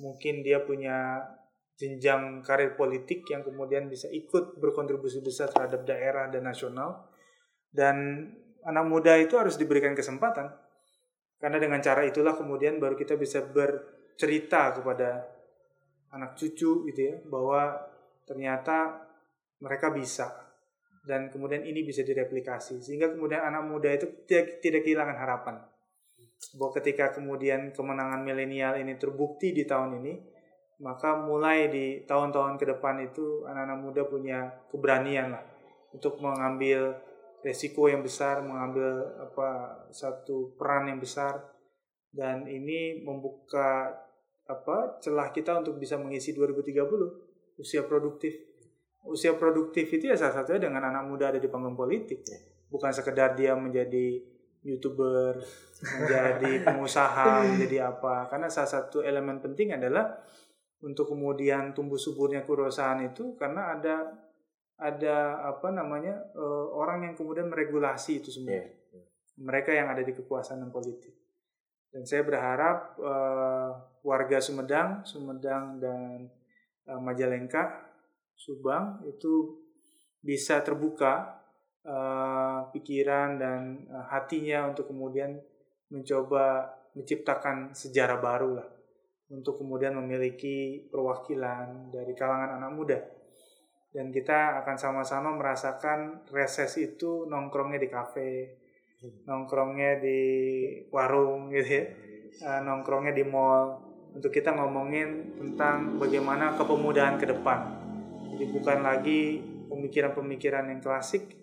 Mungkin dia punya jenjang karir politik yang kemudian bisa ikut berkontribusi besar terhadap daerah dan nasional dan anak muda itu harus diberikan kesempatan. Karena dengan cara itulah kemudian baru kita bisa bercerita kepada anak cucu gitu ya bahwa ternyata mereka bisa. Dan kemudian ini bisa direplikasi. Sehingga kemudian anak muda itu tidak tidak kehilangan harapan. Bahwa ketika kemudian kemenangan milenial ini terbukti di tahun ini maka mulai di tahun-tahun ke depan itu anak-anak muda punya keberanian lah untuk mengambil resiko yang besar, mengambil apa satu peran yang besar dan ini membuka apa celah kita untuk bisa mengisi 2030 usia produktif. Usia produktif itu ya salah satunya dengan anak muda ada di panggung politik. Bukan sekedar dia menjadi youtuber, menjadi (laughs) pengusaha, menjadi apa. Karena salah satu elemen penting adalah untuk kemudian tumbuh suburnya perusahaan itu karena ada ada apa namanya eh, orang yang kemudian meregulasi itu semua. Mereka yang ada di kekuasaan dan politik. Dan saya berharap eh, warga Sumedang Sumedang dan eh, Majalengka Subang itu bisa terbuka eh, pikiran dan eh, hatinya untuk kemudian mencoba menciptakan sejarah baru lah untuk kemudian memiliki perwakilan dari kalangan anak muda dan kita akan sama-sama merasakan reses itu nongkrongnya di kafe nongkrongnya di warung gitu ya. Eh, nongkrongnya di mall. Untuk kita ngomongin tentang bagaimana kepemudaan ke depan. Jadi bukan lagi pemikiran-pemikiran yang klasik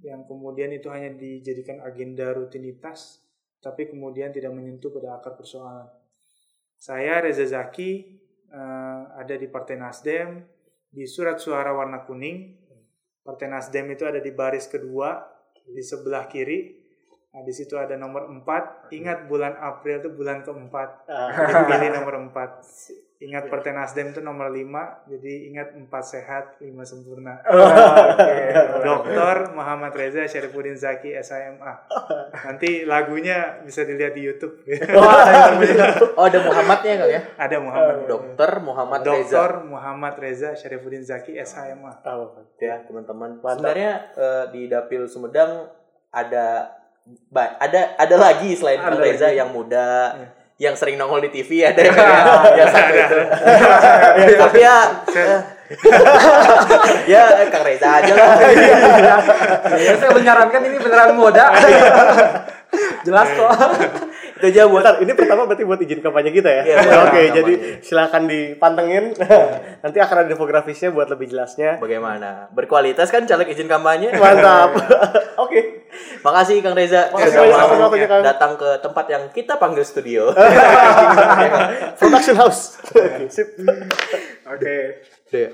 yang kemudian itu hanya dijadikan agenda rutinitas tapi kemudian tidak menyentuh pada akar persoalan. Saya Reza Zaki eh, ada di Partai Nasdem di surat suara warna kuning. Partai Nasdem itu ada di baris kedua di sebelah kiri. Nah, di situ ada nomor 4. Ingat bulan April itu bulan keempat. Jadi pilih nomor 4. Ingat Partai Nasdem itu nomor 5. Jadi ingat 4 sehat, 5 sempurna. (laughs) Dokter Muhammad Reza Syarifuddin Zaki SIMA. Nanti lagunya bisa dilihat di YouTube. (laughs) Oh, ada Muhammadnya Kang ya? ada Muhammad Dokter Muhammad Reza. Dokter Muhammad Reza Syarifuddin Zaki SHMA. ya teman-teman sebenarnya eh, di dapil Sumedang ada ada ada lagi selain Kang Reza yang muda yang sering nongol di TV ada yang (laughs) yang satu itu. (laughs) (laughs) Tapi ya ya Kang Reza aja lah. Ya, saya menyarankan ini beneran moda. Jelas kok. Itu aja buat Bentar, ini pertama berarti buat izin kampanye kita ya? Iya, Oke, kampanye. jadi silakan dipantengin. (laughs) Nanti akan ada infografisnya buat lebih jelasnya. bagaimana berkualitas kan caleg izin kampanye Mantap. (laughs) Oke. Makasih Kang Reza Makasih sudah mau datang ke tempat yang kita panggil studio. (laughs) Production house. Sip. Oke. Udah ya?